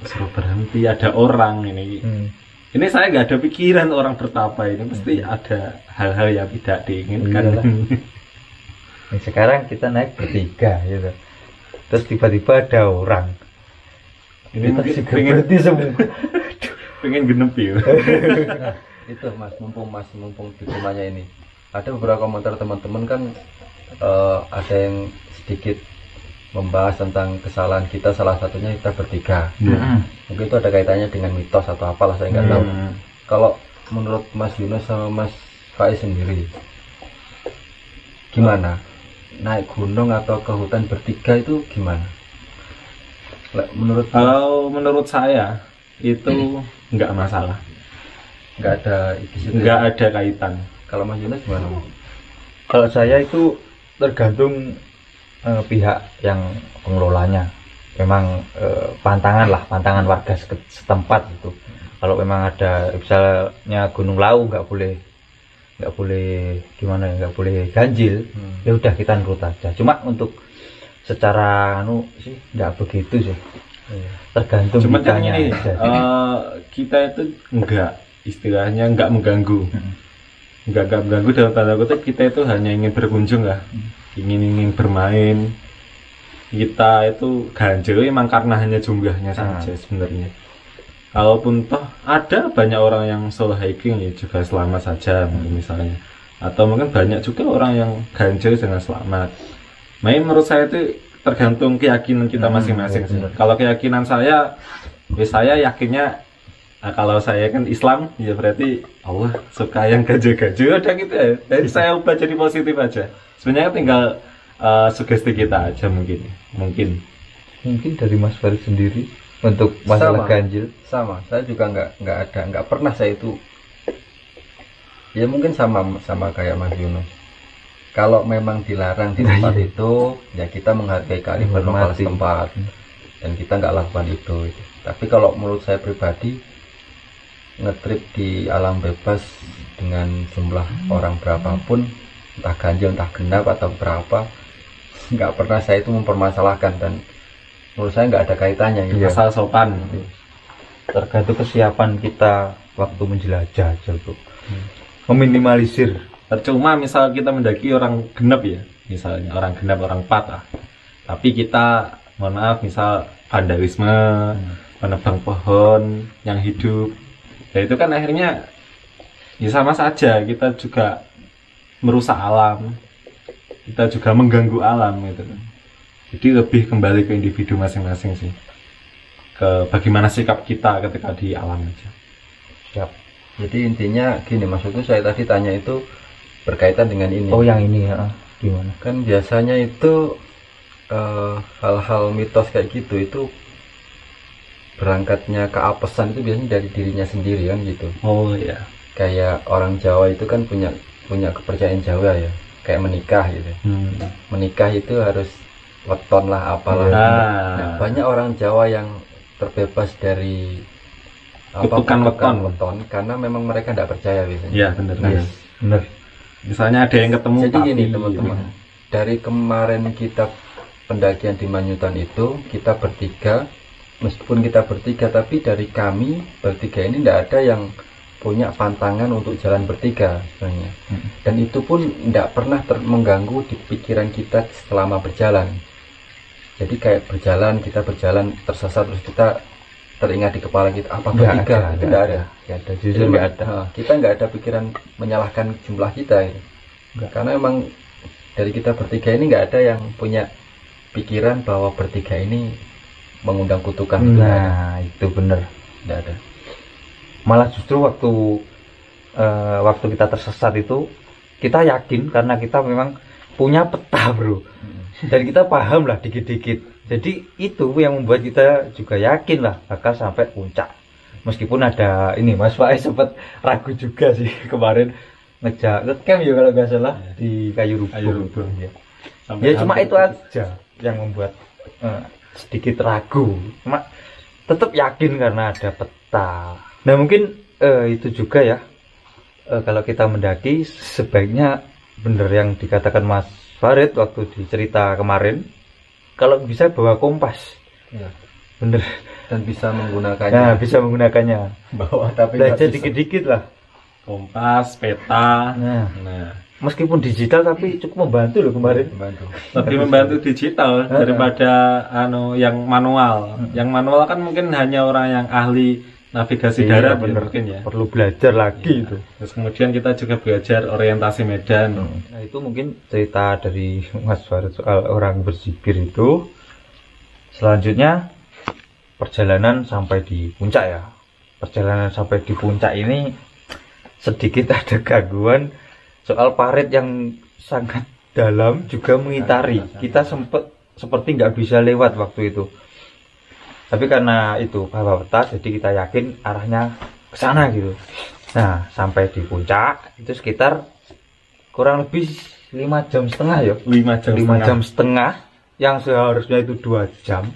S2: kok suruh berhenti ada orang ini.
S3: Hmm.
S2: Ini saya nggak ada pikiran orang bertapa ini pasti ada hal-hal yang tidak diinginkan.
S3: Iyalah. Nah, sekarang kita naik bertiga gitu. Terus tiba-tiba ada orang.
S2: ini
S3: Kita juga
S2: pengen
S3: berhenti semua.
S2: pengen genep ya.
S1: Itu mas mumpung mas mumpung di rumahnya ini. Ada beberapa komentar teman-teman kan eh, ada yang sedikit membahas tentang kesalahan kita salah satunya kita bertiga.
S3: Hmm.
S1: mungkin itu ada kaitannya dengan mitos atau apalah saya nggak tahu.
S2: Hmm.
S1: kalau menurut Mas Yunus sama Mas Faiz sendiri gimana? Naik gunung atau ke hutan bertiga itu gimana? Menurut
S2: Kalau menurut saya itu nggak masalah,
S1: nggak ada di situ ya?
S2: nggak ada kaitan.
S1: kalau Mas Yunus gimana?
S3: Kalau saya itu tergantung eh, pihak yang pengelolanya. Memang eh, pantangan lah, pantangan warga setempat itu. Kalau memang ada misalnya Gunung Lau nggak boleh nggak boleh gimana ya nggak boleh ganjil
S1: Hmm.
S3: ya udah kita nurut aja cuma untuk secara anu sih nggak begitu sih
S1: Iya.
S3: tergantung
S2: Cuma kan ini eh, kita itu nggak istilahnya nggak mengganggu, nggak nggak mengganggu dalam tanda kutip kita itu hanya ingin berkunjung lah, ingin ingin bermain. Kita itu ganjil emang karena hanya jumlahnya saja sebenarnya. Kalaupun toh ada banyak orang yang solo hiking ya juga selamat saja mungkin misalnya. Atau mungkin banyak juga orang yang ganjil dengan selamat. Nah, ini menurut saya itu tergantung keyakinan kita
S3: Hmm,
S2: masing-masing sih.
S3: benar.
S2: Kalau keyakinan saya, ya saya yakinnya nah, kalau saya kan Islam, ya berarti Allah suka yang ganjil-ganjil udah gitu ya. Jadi saya ubah jadi positif aja. Sebenarnya tinggal eh, sugesti kita aja mungkin, mungkin.
S3: mungkin dari Mas Farid sendiri untuk masalah
S1: Sama.
S3: ganjil
S1: sama saya juga nggak nggak ada nggak pernah saya itu ya mungkin sama sama kayak Mas Yunus kalau memang dilarang di tempat
S3: Iya.
S1: itu ya kita menghargai kearifan lokal
S3: Menghormati.
S1: setempat dan kita nggak lakukan itu tapi kalau menurut saya pribadi ngetrip di alam bebas dengan jumlah orang berapapun entah ganjil entah genap atau berapa nggak pernah saya itu mempermasalahkan dan menurut saya nggak ada kaitannya gitu.
S3: Iya.
S2: Asal sopan.
S3: tergantung kesiapan kita waktu menjelajah aja bro meminimalisir
S2: percuma misal kita mendaki orang genep ya misalnya orang genep orang patah tapi kita mohon maaf misal vandalisme menebang pohon yang hidup ya itu kan akhirnya ya sama saja kita juga merusak alam. Kita juga mengganggu alam gitu jadi lebih kembali ke individu masing-masing sih. Ke bagaimana sikap kita ketika di alam aja.
S3: Siap.
S1: Jadi intinya gini maksudku saya tadi tanya itu berkaitan dengan ini.
S3: oh yang ini ya. Gimana?
S1: Kan biasanya itu eh, hal-hal mitos kayak gitu itu berangkatnya keapesan itu biasanya dari dirinya sendiri kan gitu.
S2: oh ya
S1: Kayak orang Jawa itu kan punya punya kepercayaan Jawa ya, kayak menikah gitu.
S2: hmm.
S1: Menikah itu harus weton lah apalah.
S2: Nah.
S1: Nah, banyak orang Jawa yang terbebas dari
S2: Kutukan
S1: kutukan
S2: weton.
S1: weton karena memang mereka tidak percaya biasanya.
S2: ya benar
S1: Nah,
S2: benar.
S3: bener
S2: misalnya ada yang ketemu
S1: Jadi
S2: tapi
S1: gini teman-teman, dari kemarin kita pendakian di Manyutan itu kita bertiga, meskipun kita bertiga tapi dari kami bertiga ini tidak ada yang punya pantangan untuk jalan bertiga sebenarnya.
S3: Hmm.
S1: Dan itu pun tidak pernah ter- mengganggu di pikiran kita selama berjalan. Jadi kayak berjalan kita berjalan tersesat terus kita teringat di kepala kita apa bertiga tidak
S3: ada.
S1: ada.
S3: Nggak ada jujur nggak ada
S1: kita nggak ada pikiran menyalahkan jumlah kita ya. Karena emang dari kita bertiga ini nggak ada yang punya pikiran bahwa bertiga ini mengundang kutukan itu ada.
S3: Nah itu bener.
S1: Nggak ada.
S3: Malah justru waktu eh, waktu kita tersesat itu kita yakin karena kita memang punya peta bro. Dan kita paham lah dikit-dikit. Jadi itu yang membuat kita juga yakin lah bakal sampai puncak. Meskipun ada ini Mas Faiz sempat ragu juga sih kemarin ngejak ngecamp ya kalau nggak salah di kayu rubung,
S2: Kayu Rubung.
S3: ya,
S2: Sampai
S3: ya cuma itu aja yang membuat eh, sedikit ragu. Cuma tetap yakin karena ada peta. Nah mungkin eh, itu juga ya. Eh, kalau kita mendaki sebaiknya bener yang dikatakan Mas Farid waktu di cerita kemarin kalau bisa bawa kompas.
S1: Ya.
S3: bener.
S1: Dan bisa
S3: nah
S1: menggunakannya
S3: bisa menggunakannya.
S1: Bawah tapi
S3: belajar
S1: bisa.
S3: dikit-dikit lah.
S2: Kompas peta.
S3: Nah.
S2: Nah
S3: meskipun digital tapi cukup membantu loh kemarin.
S1: Membantu.
S2: Lebih membantu digital daripada anu yang manual. Yang manual kan mungkin hanya orang yang ahli navigasi
S3: Iya,
S2: darat ya,
S3: bener.
S2: mungkin ya.
S3: Perlu belajar lagi itu.
S2: Terus kemudian kita juga belajar orientasi medan.
S3: Nah itu mungkin cerita dari Mas Farid soal orang berzikir itu. Selanjutnya perjalanan sampai di puncak ya. Perjalanan sampai di puncak ini sedikit ada gangguan soal parit yang sangat dalam juga mengitari. Kita sempat seperti nggak bisa lewat waktu itu. Tapi karena itu bawa peta, jadi kita yakin arahnya ke sana gitu. Nah, sampai di puncak itu sekitar kurang lebih lima jam setengah ya
S2: lima jam
S3: lima
S2: setengah.
S3: jam setengah yang seharusnya itu dua jam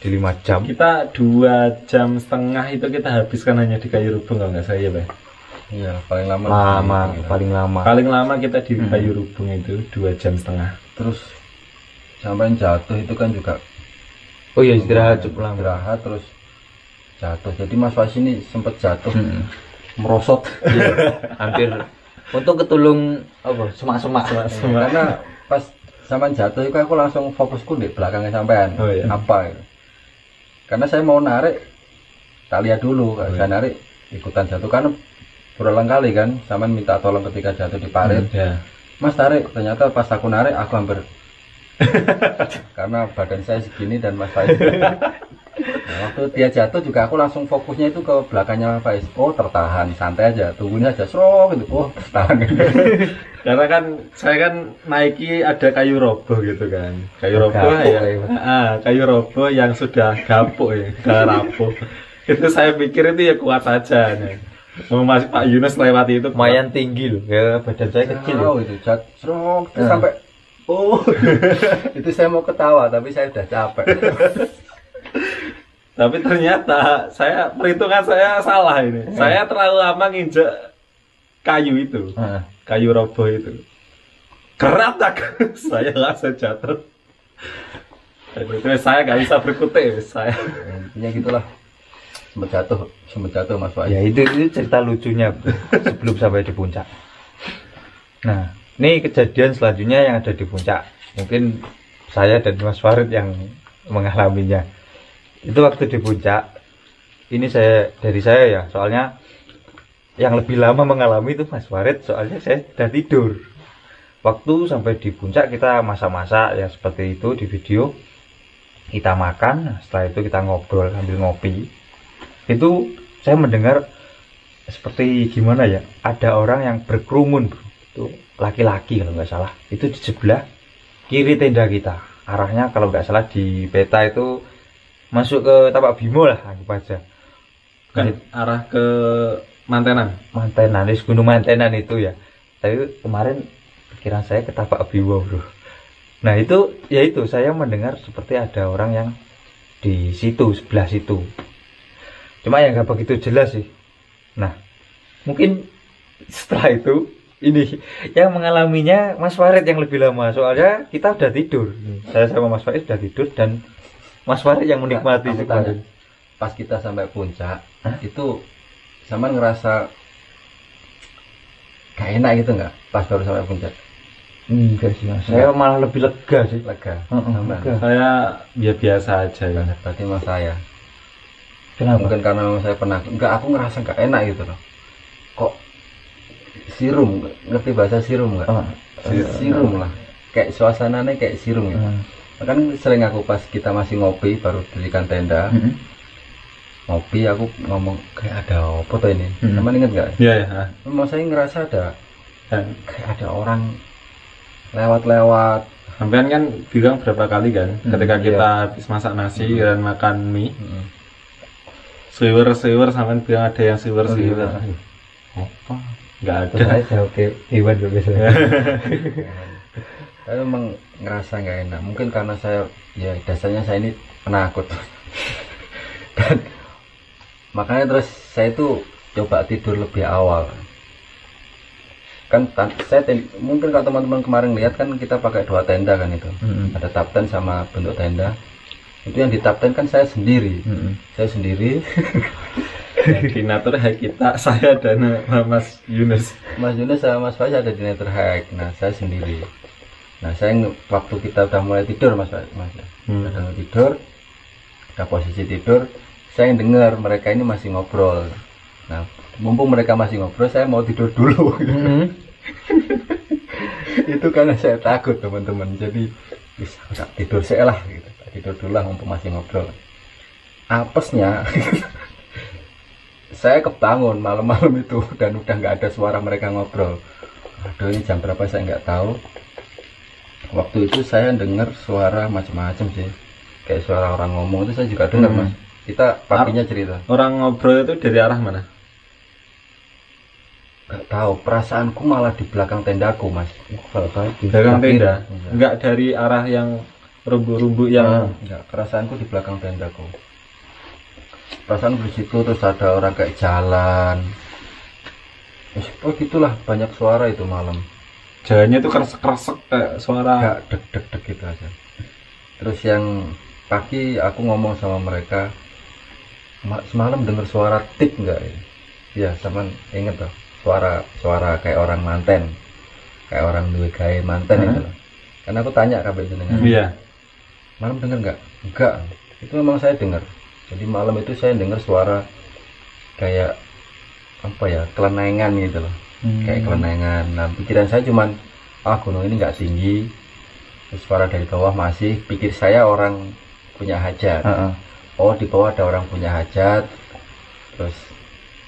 S3: di lima jam
S2: kita dua jam setengah itu kita habiskan hanya di kayu rubung kalau nggak saya ya Bang?
S1: Iya paling lama
S3: lama
S1: di-
S3: paling lama.
S2: Paling lama kita di
S3: Hmm.
S2: kayu rubung itu dua jam setengah.
S1: Terus sampai jatuh itu kan juga
S3: oh iya istirahat cukup lama.
S1: Istirahat terus jatuh. Jadi Mas Fas ini sempat jatuh
S3: Hmm.
S1: merosot.
S3: Iya, hampir untuk ketulung apa semak-semak.
S1: Karena pas sama jatuh itu aku langsung fokusku di belakangnya sampean.
S2: Oh, iya.
S1: apa? Gitu. karena saya mau narik tak lihat dulu.
S2: Oh,
S1: saya narik ikutan jatuh. Karena berulang kali kan sama minta tolong ketika jatuh di parit.
S2: Ya.
S1: Mas tarik ternyata pas aku narik aku hampir. Karena badan saya segini dan mas Faiz Nah, waktu dia jatuh juga aku langsung fokusnya itu ke belakangnya Mas Faiz oh tertahan santai aja. Tungguin aja serok gitu. Oh tertahan.
S2: Karena kan saya kan naiki ada kayu roboh gitu kan. Kayu roboh
S3: Gapuk
S2: ya
S3: ya.
S2: Ah, kayu roboh yang sudah gapuk ya sudah rapuh. Itu saya pikir itu ya kuat saja. nih. Mau Mas Pak Yunus lewati itu.
S3: Lumayan tinggi loh ya badan saya kecil. ya.
S1: oh itu jat serok terus
S3: Nah.
S1: sampai oh. Itu saya mau ketawa tapi saya udah capek.
S2: Tapi ternyata saya perhitungan saya salah ini. Saya terlalu lama nginjek kayu itu
S3: Heeh.
S2: kayu roboh itu. Keratak saya langsung jatuh. Terus saya nggak bisa berkutik saya.
S1: Intinya gitulah sempat jatuh sempat jatuh mas Faiz
S3: Ya itu itu cerita lucunya sebelum sampai di puncak. Nah, ini kejadian selanjutnya yang ada di puncak. Mungkin saya dan Mas Farid yang mengalaminya. Itu waktu di puncak. Ini saya dari saya ya, soalnya yang lebih lama mengalami itu Mas Farid, soalnya saya sudah tidur. Waktu sampai di puncak kita masa-masa ya seperti itu di video. Kita makan, setelah itu kita ngobrol sambil ngopi itu saya mendengar seperti gimana ya ada orang yang berkerumun bro. itu laki-laki kalau nggak salah. Itu di sebelah kiri tenda kita. Arahnya kalau nggak salah di peta itu masuk ke tapak bimo lah anggap aja
S2: kan arah ke mantenan?
S3: Mantenan di gunung mantenan itu ya. Tapi kemarin pikiran saya ke tapak bimo bro. Nah itu ya itu saya mendengar seperti ada orang yang di situ sebelah situ cuma yang nggak begitu jelas sih. Nah mungkin setelah itu ini yang mengalaminya Mas Farid yang lebih lama. Soalnya kita udah tidur. Saya sama Mas Farid udah tidur dan Mas Farid yang menikmati sih
S1: tanya, pas kita sampai puncak itu sama ngerasa gak enak gitu nggak pas baru sampai puncak?
S3: Enggak sih Mas. Saya malah lebih lega sih.
S1: Lega.
S3: Heeh,
S1: sama
S3: lega.
S2: saya ya biasa aja ya.
S1: Berarti mas saya
S3: kenapa?
S1: Mungkin karena memang saya pernah enggak aku ngerasa nggak enak gitu loh. Kok sirum ngerti bahasa sirum nggak
S3: Oh,
S1: Si- sirum lah. Kayak suasananya kayak sirum gitu
S3: eh,
S1: kan sering aku pas kita masih ngopi baru dirikan tenda.
S3: Mm-mm.
S1: ngopi aku ngomong kayak ada apa tuh ini?
S3: Hmm.
S1: teman inget nggak
S2: ya ya
S1: memang saya ngerasa ada
S2: Dan
S1: kayak ada orang lewat-lewat.
S2: Sampean kan bilang berapa kali kan
S3: Hmm,
S2: ketika
S1: iya.
S2: kita habis masak nasi dan makan mie
S1: Mm.
S2: Siwer siwer sampean bilang ada yang siwer
S3: Oh,
S2: siwer
S3: iya.
S2: apa? Nggak ada.
S3: saya jawab ke Iwan dulu biasanya
S1: saya memang ngerasa nggak enak. Mungkin karena saya ya dasarnya saya ini penakut. Dan makanya terus saya itu coba tidur lebih awal. Kan saya ten- mungkin kalau teman-teman kemarin lihat kan kita pakai dua tenda kan itu.
S3: Mm-mm.
S1: ada tapten sama bentuk tenda itu yang di tapten kan saya sendiri
S3: Mm-mm.
S1: saya sendiri
S2: koordinator hak kita saya dan Mas Yunus
S1: Mas Yunus sama Mas Faiz ada di Hike. Nah, saya sendiri. Nah, saya waktu kita udah mulai tidur, Mas Faiz, Mas.
S2: Hmm.
S1: Udah mulai tidur, udah posisi tidur, saya dengar mereka ini masih ngobrol. Nah, mumpung mereka masih ngobrol, saya mau tidur dulu.
S3: Mm-mm.
S1: Itu karena saya takut, teman-teman. Jadi, bisa tidur saya lah gitu. Tidur dulu lah mumpung masih ngobrol. Apesnya saya kebangun malam-malam itu dan udah nggak ada suara mereka ngobrol. Aduh ini jam berapa saya nggak tahu. Waktu itu saya dengar suara macam-macam sih, kayak suara orang ngomong itu saya juga dengar
S2: Hmm.
S1: mas. Kita paginya cerita,
S2: orang ngobrol itu dari arah mana
S1: nggak tahu. Perasaanku malah di belakang tendaku mas.
S2: Belakang tenda
S1: Iya.
S2: nggak dari arah yang rumbu-rumbu yang
S1: Enggak, perasaanku di belakang tendaku. Perasaan di situ terus ada orang kayak jalan. Ya, oh gitulah banyak suara itu malam.
S2: jalannya itu keresek-keresek kayak suara
S1: Enggak deg deg deg gitu aja. Terus yang pagi aku ngomong sama mereka "Ma- semalam dengar suara tik enggak ya? Ya, sama inget tuh suara suara kayak orang manten, kayak orang duwe gawe manten
S3: Hah?
S1: itu loh. Karena aku tanya kabeh jenengan.
S2: iya
S1: Malam dengar nggak? Enggak. Itu memang saya dengar. Jadi malam itu saya dengar suara kayak apa ya kelenengan gitu loh.
S3: Hmm.
S1: Kayak kelenengan. Nah pikiran saya cuman ah gunung ini nggak tinggi. Terus suara dari bawah masih. Pikir saya orang punya hajat.
S3: Heeh.
S1: Oh di bawah ada orang punya hajat. Terus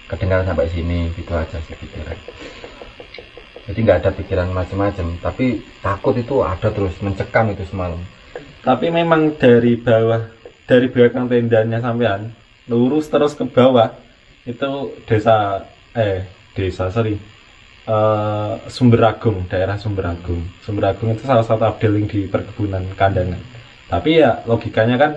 S1: kedengaran sampai sini gitu aja sih pikiran. Jadi nggak ada pikiran macam-macam. Tapi takut itu ada terus mencekam itu semalam.
S2: Tapi memang dari bawah dari belakang tendanya sampean lurus terus ke bawah itu desa eh desa sorry eh Sumberagung daerah Sumberagung Sumberagung itu salah satu abdeling di perkebunan kandangan tapi ya logikanya kan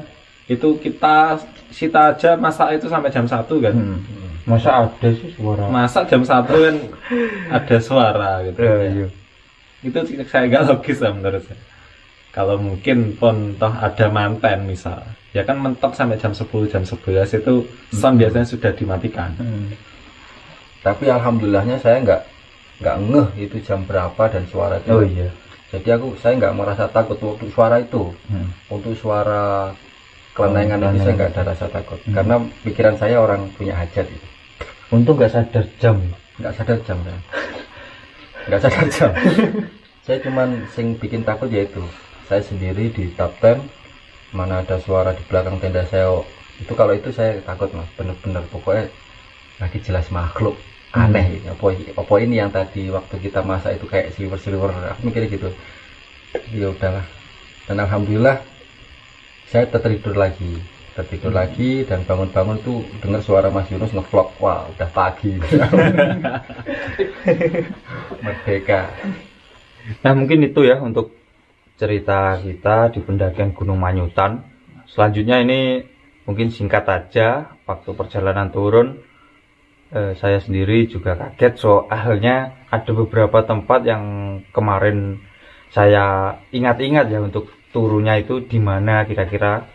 S2: itu kita sita aja masak itu sampai jam 1 kan
S3: Hmm. Masa ada sih suara?
S2: masak jam 1 kan ada suara gitu
S3: Eh, iya.
S2: itu saya nggak logis lah menurut saya kalau mungkin pun toh ada manten misal. Ya kan mentok sampai jam 10 jam 11 itu sound biasanya sudah dimatikan.
S1: Tapi alhamdulillahnya saya nggak nggak ngeh itu jam berapa dan suara itu.
S3: Oh iya.
S1: Jadi aku saya nggak merasa takut untuk suara itu.
S3: Hmm.
S1: untuk suara kelenengan
S3: Oh,
S1: itu saya nggak ada rasa takut.
S3: Hmm.
S1: karena pikiran saya orang punya hajat itu.
S3: Untung nggak sadar jam.
S1: Nggak sadar jam saya nggak sadar jam. Saya cuman sing bikin takut yaitu saya sendiri di top 10 mana ada suara di belakang tenda saya itu kalau itu saya takut mas. Bener-bener pokoknya lagi jelas makhluk. Aneh ini apa, apa ini yang tadi waktu kita masak itu kayak silver silver aku mikirnya gitu. Ya udahlah. Dan alhamdulillah saya tertidur lagi. Tertidur lagi dan bangun-bangun tuh dengar suara Mas Yunus ngevlog. Wah udah pagi. Merdeka.
S3: Nah mungkin itu ya untuk cerita kita di pendakian Gunung Manyutan. Selanjutnya ini mungkin singkat aja waktu perjalanan turun. eh, saya sendiri juga kaget soalnya ada beberapa tempat yang kemarin saya ingat-ingat ya untuk turunnya itu di mana kira-kira.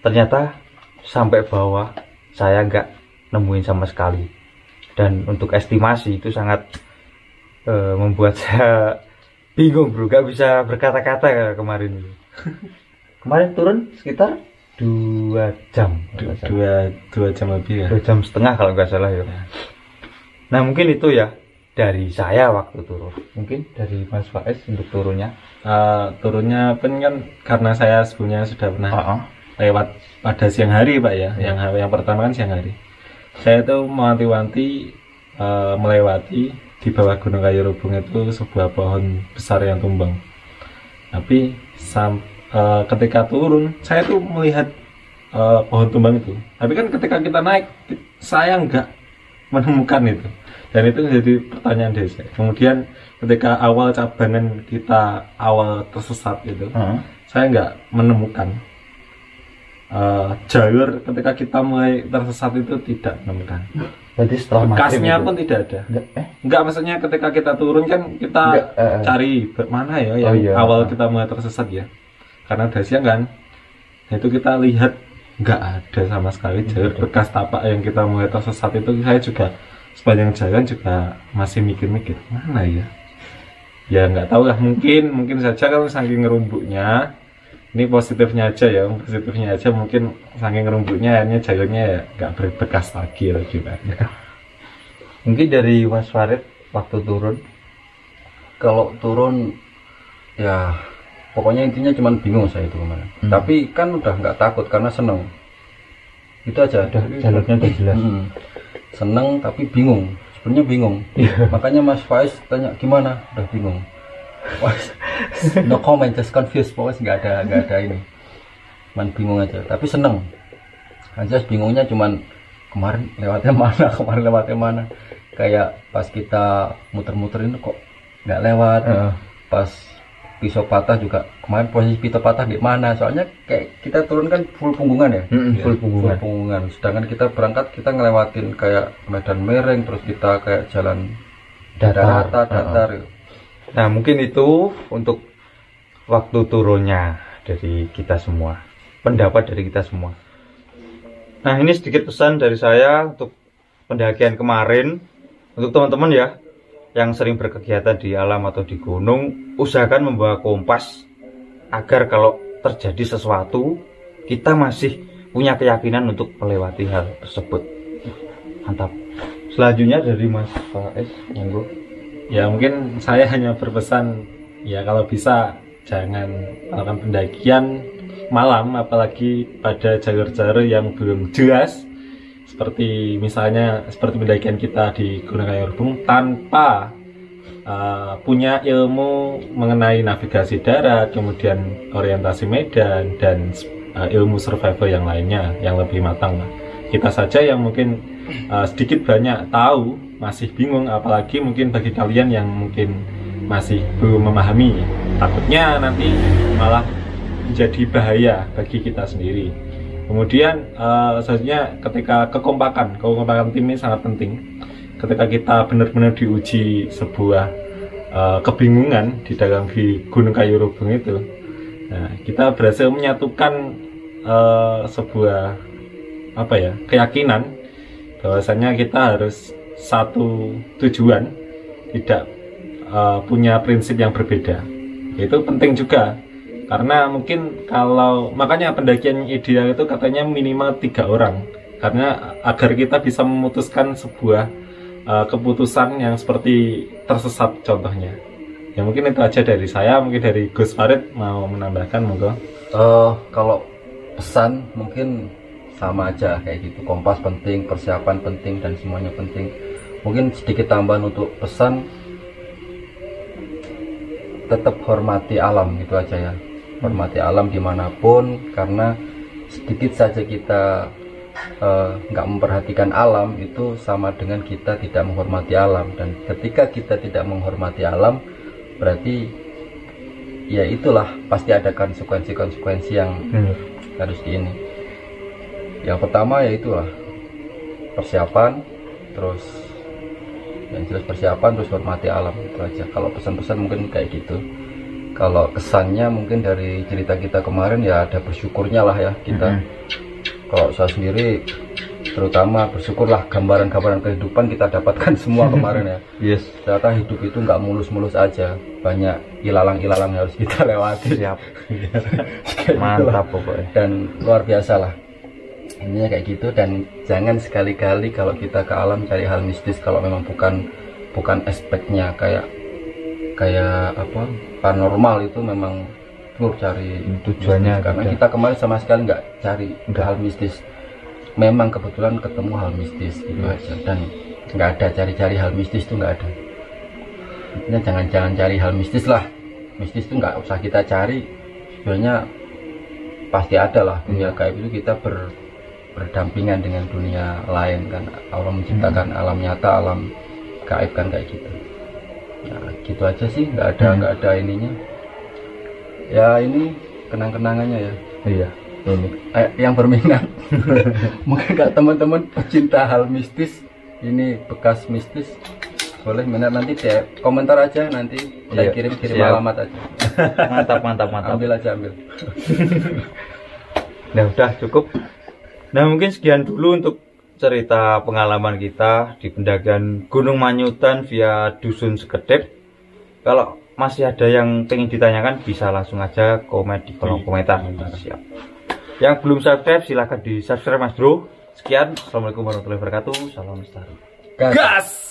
S3: Ternyata sampai bawah saya nggak nemuin sama sekali. Dan untuk estimasi itu sangat eh, membuat saya bingung bro. Gak bisa berkata-kata kemarin. Kemarin turun sekitar dua jam.
S2: Dua dua jam. lebih ya.
S3: Dua jam setengah kalau nggak salah ya. Nah mungkin itu ya. Dari saya waktu turun. Mungkin dari Mas Faiz untuk turunnya.
S2: Eh, turunnya pun kan karena saya sebelumnya sudah pernah
S3: oh,
S2: lewat pada siang hari pak ya. Yang yang pertama kan siang hari. Saya itu mewanti-wanti eh, melewati di bawah Gunung Kayu Rubung itu sebuah pohon besar yang tumbang. Tapi sam, eh, ketika turun saya tuh melihat eh, pohon tumbang itu. Tapi kan ketika kita naik saya nggak menemukan itu. Dan itu menjadi pertanyaan dari saya. Kemudian ketika awal cabangan kita awal tersesat itu saya nggak menemukan. Eh, jalur ketika kita mulai tersesat itu tidak menemukan
S3: berarti setelah
S2: bekasnya
S3: itu.
S2: pun tidak ada
S3: Nggak, eh
S2: Enggak maksudnya ketika kita turun kan kita
S3: Nggak, eh, eh.
S2: cari mana ya yang
S3: iya.
S2: awal kita mulai tersesat ya karena udah siang kan Nah, itu kita lihat nggak ada sama sekali jalur bekas tapak yang kita mulai tersesat itu saya juga sepanjang jalan juga masih mikir-mikir mana ya ya nggak tahu lah mungkin mungkin saja kalau saking ngerumbuknya ini positifnya aja ya positifnya aja mungkin saking ngerumbuknya akhirnya jalurnya ya nggak berbekas lagi atau gimana
S3: mungkin dari Mas Farid waktu turun.
S1: Kalau turun ya pokoknya intinya cuman bingung saya itu kemarin.
S3: Hmm.
S1: tapi kan udah nggak takut karena seneng. Itu aja.
S3: Udah jalurnya udah jelas.
S1: Mm. seneng tapi bingung. Sebenarnya bingung.
S3: Iya.
S1: makanya Mas Faiz tanya gimana? Udah bingung. Wah, no comment just confused. Pokoknya nggak ada nggak ada ini. Cuman bingung aja. Tapi seneng. Aja bingungnya cuman kemarin lewatnya mana kemarin lewatnya mana. Kayak pas kita muter-muter ini kok nggak lewat.
S3: Heeh.
S1: pas pisau patah juga. Kemarin posisi pisau patah di mana? Soalnya kayak kita turun kan full punggungan ya?
S3: Mm-mm, full
S1: full
S3: punggungan.
S1: punggungan. Sedangkan kita berangkat kita ngelewatin kayak medan mereng terus kita kayak jalan
S3: Datar.
S1: rata datar
S3: Nah mungkin itu untuk waktu turunnya dari kita semua. Pendapat dari kita semua. Nah ini sedikit pesan dari saya untuk pendakian kemarin. Untuk teman-teman ya Yang sering berkegiatan di alam atau di gunung Usahakan membawa kompas Agar kalau terjadi sesuatu Kita masih punya keyakinan untuk melewati hal tersebut. Mantap. Selanjutnya dari Mas Faiz monggo.
S2: Ya mungkin saya hanya berpesan ya kalau bisa jangan melakukan pendakian malam apalagi pada jalur-jalur yang belum jelas. Seperti misalnya seperti pendakian kita di Gunung Kayu tanpa uh, punya ilmu mengenai navigasi darat kemudian orientasi medan dan uh, ilmu survival yang lainnya yang lebih matang. Kita saja yang mungkin uh, sedikit banyak tahu masih bingung apalagi mungkin bagi kalian yang mungkin masih belum memahami takutnya nanti malah menjadi bahaya bagi kita sendiri. Kemudian uh, selanjutnya ketika kekompakan kekompakan tim ini sangat penting. Ketika kita benar-benar diuji sebuah uh, kebingungan di dalam di Gunung Kayu Rubung itu nah, kita berhasil menyatukan eh, sebuah apa ya keyakinan bahwasanya kita harus satu tujuan tidak eh, punya prinsip yang berbeda. Itu penting juga karena mungkin kalau makanya pendakian ideal itu katanya minimal tiga orang. Karena agar kita bisa memutuskan sebuah eh, keputusan yang seperti tersesat contohnya. Ya mungkin itu aja dari saya mungkin dari Gus Farid mau menambahkan monggo.
S1: Eh, kalau pesan mungkin sama aja kayak gitu. Kompas penting persiapan penting dan semuanya penting mungkin sedikit tambahan untuk pesan. Tetap hormati alam gitu aja ya. Hormati alam di mana pun karena sedikit saja kita eh, nggak memperhatikan alam itu sama dengan kita tidak menghormati alam. Dan ketika kita tidak menghormati alam berarti ya itulah pasti ada konsekuensi-konsekuensi yang harus di ini. Yang pertama ya itulah persiapan terus yang jelas persiapan terus hormati alam itu aja. Kalau pesan-pesan mungkin kayak gitu. Kalau kesannya mungkin dari cerita kita kemarin ya ada bersyukurnya lah ya kita. Kalau saya sendiri terutama bersyukurlah gambaran-gambaran kehidupan kita dapatkan semua kemarin ya.
S3: Yes.
S1: ternyata hidup itu nggak mulus-mulus aja. Banyak ilalang-ilalang yang harus kita lewati.
S3: Siap.
S1: Kayak
S3: Mantap pokoknya.
S1: dan luar biasa lah intinya kayak gitu dan jangan sekali-kali kalau kita ke alam cari hal mistis kalau memang bukan bukan aspeknya kayak kayak apa paranormal itu memang perlu cari
S3: Tujuannya
S1: mistis. karena kita kemarin sama sekali nggak cari hal mistis. Memang kebetulan ketemu hal mistis gitu aja dan nggak ada cari-cari hal mistis tuh nggak ada. Intinya jangan-jangan cari hal mistis lah. Mistis tuh nggak usah kita cari. Sebenarnya pasti ada lah dunia gaib itu kita ber, berdampingan dengan dunia lain kan Allah menciptakan alam nyata alam gaib kan kayak gitu ya gitu aja sih nggak ada nggak ada ininya ya ini kenang-kenangannya ya
S3: Iya. Ini.
S1: eh, yang berminat mungkin gak teman-teman pecinta hal mistis ini bekas mistis boleh minat nanti deh komentar aja nanti
S3: Iya,
S1: saya kirim kirim
S3: siap.
S1: alamat aja
S3: Mantap, mantap, mantap.
S1: ambil aja ambil
S3: Nah, udah cukup. Nah, mungkin sekian dulu untuk cerita pengalaman kita di pendakian Gunung Manyutan via Dusun Sekedep. Kalau masih ada yang pengen ditanyakan bisa langsung aja komen di kolom komentar. Siap. Yang belum subscribe silahkan di subscribe Mas Bro. Sekian, Assalamualaikum warahmatullahi wabarakatuh. Salam lestari.
S1: Gas.
S2: gas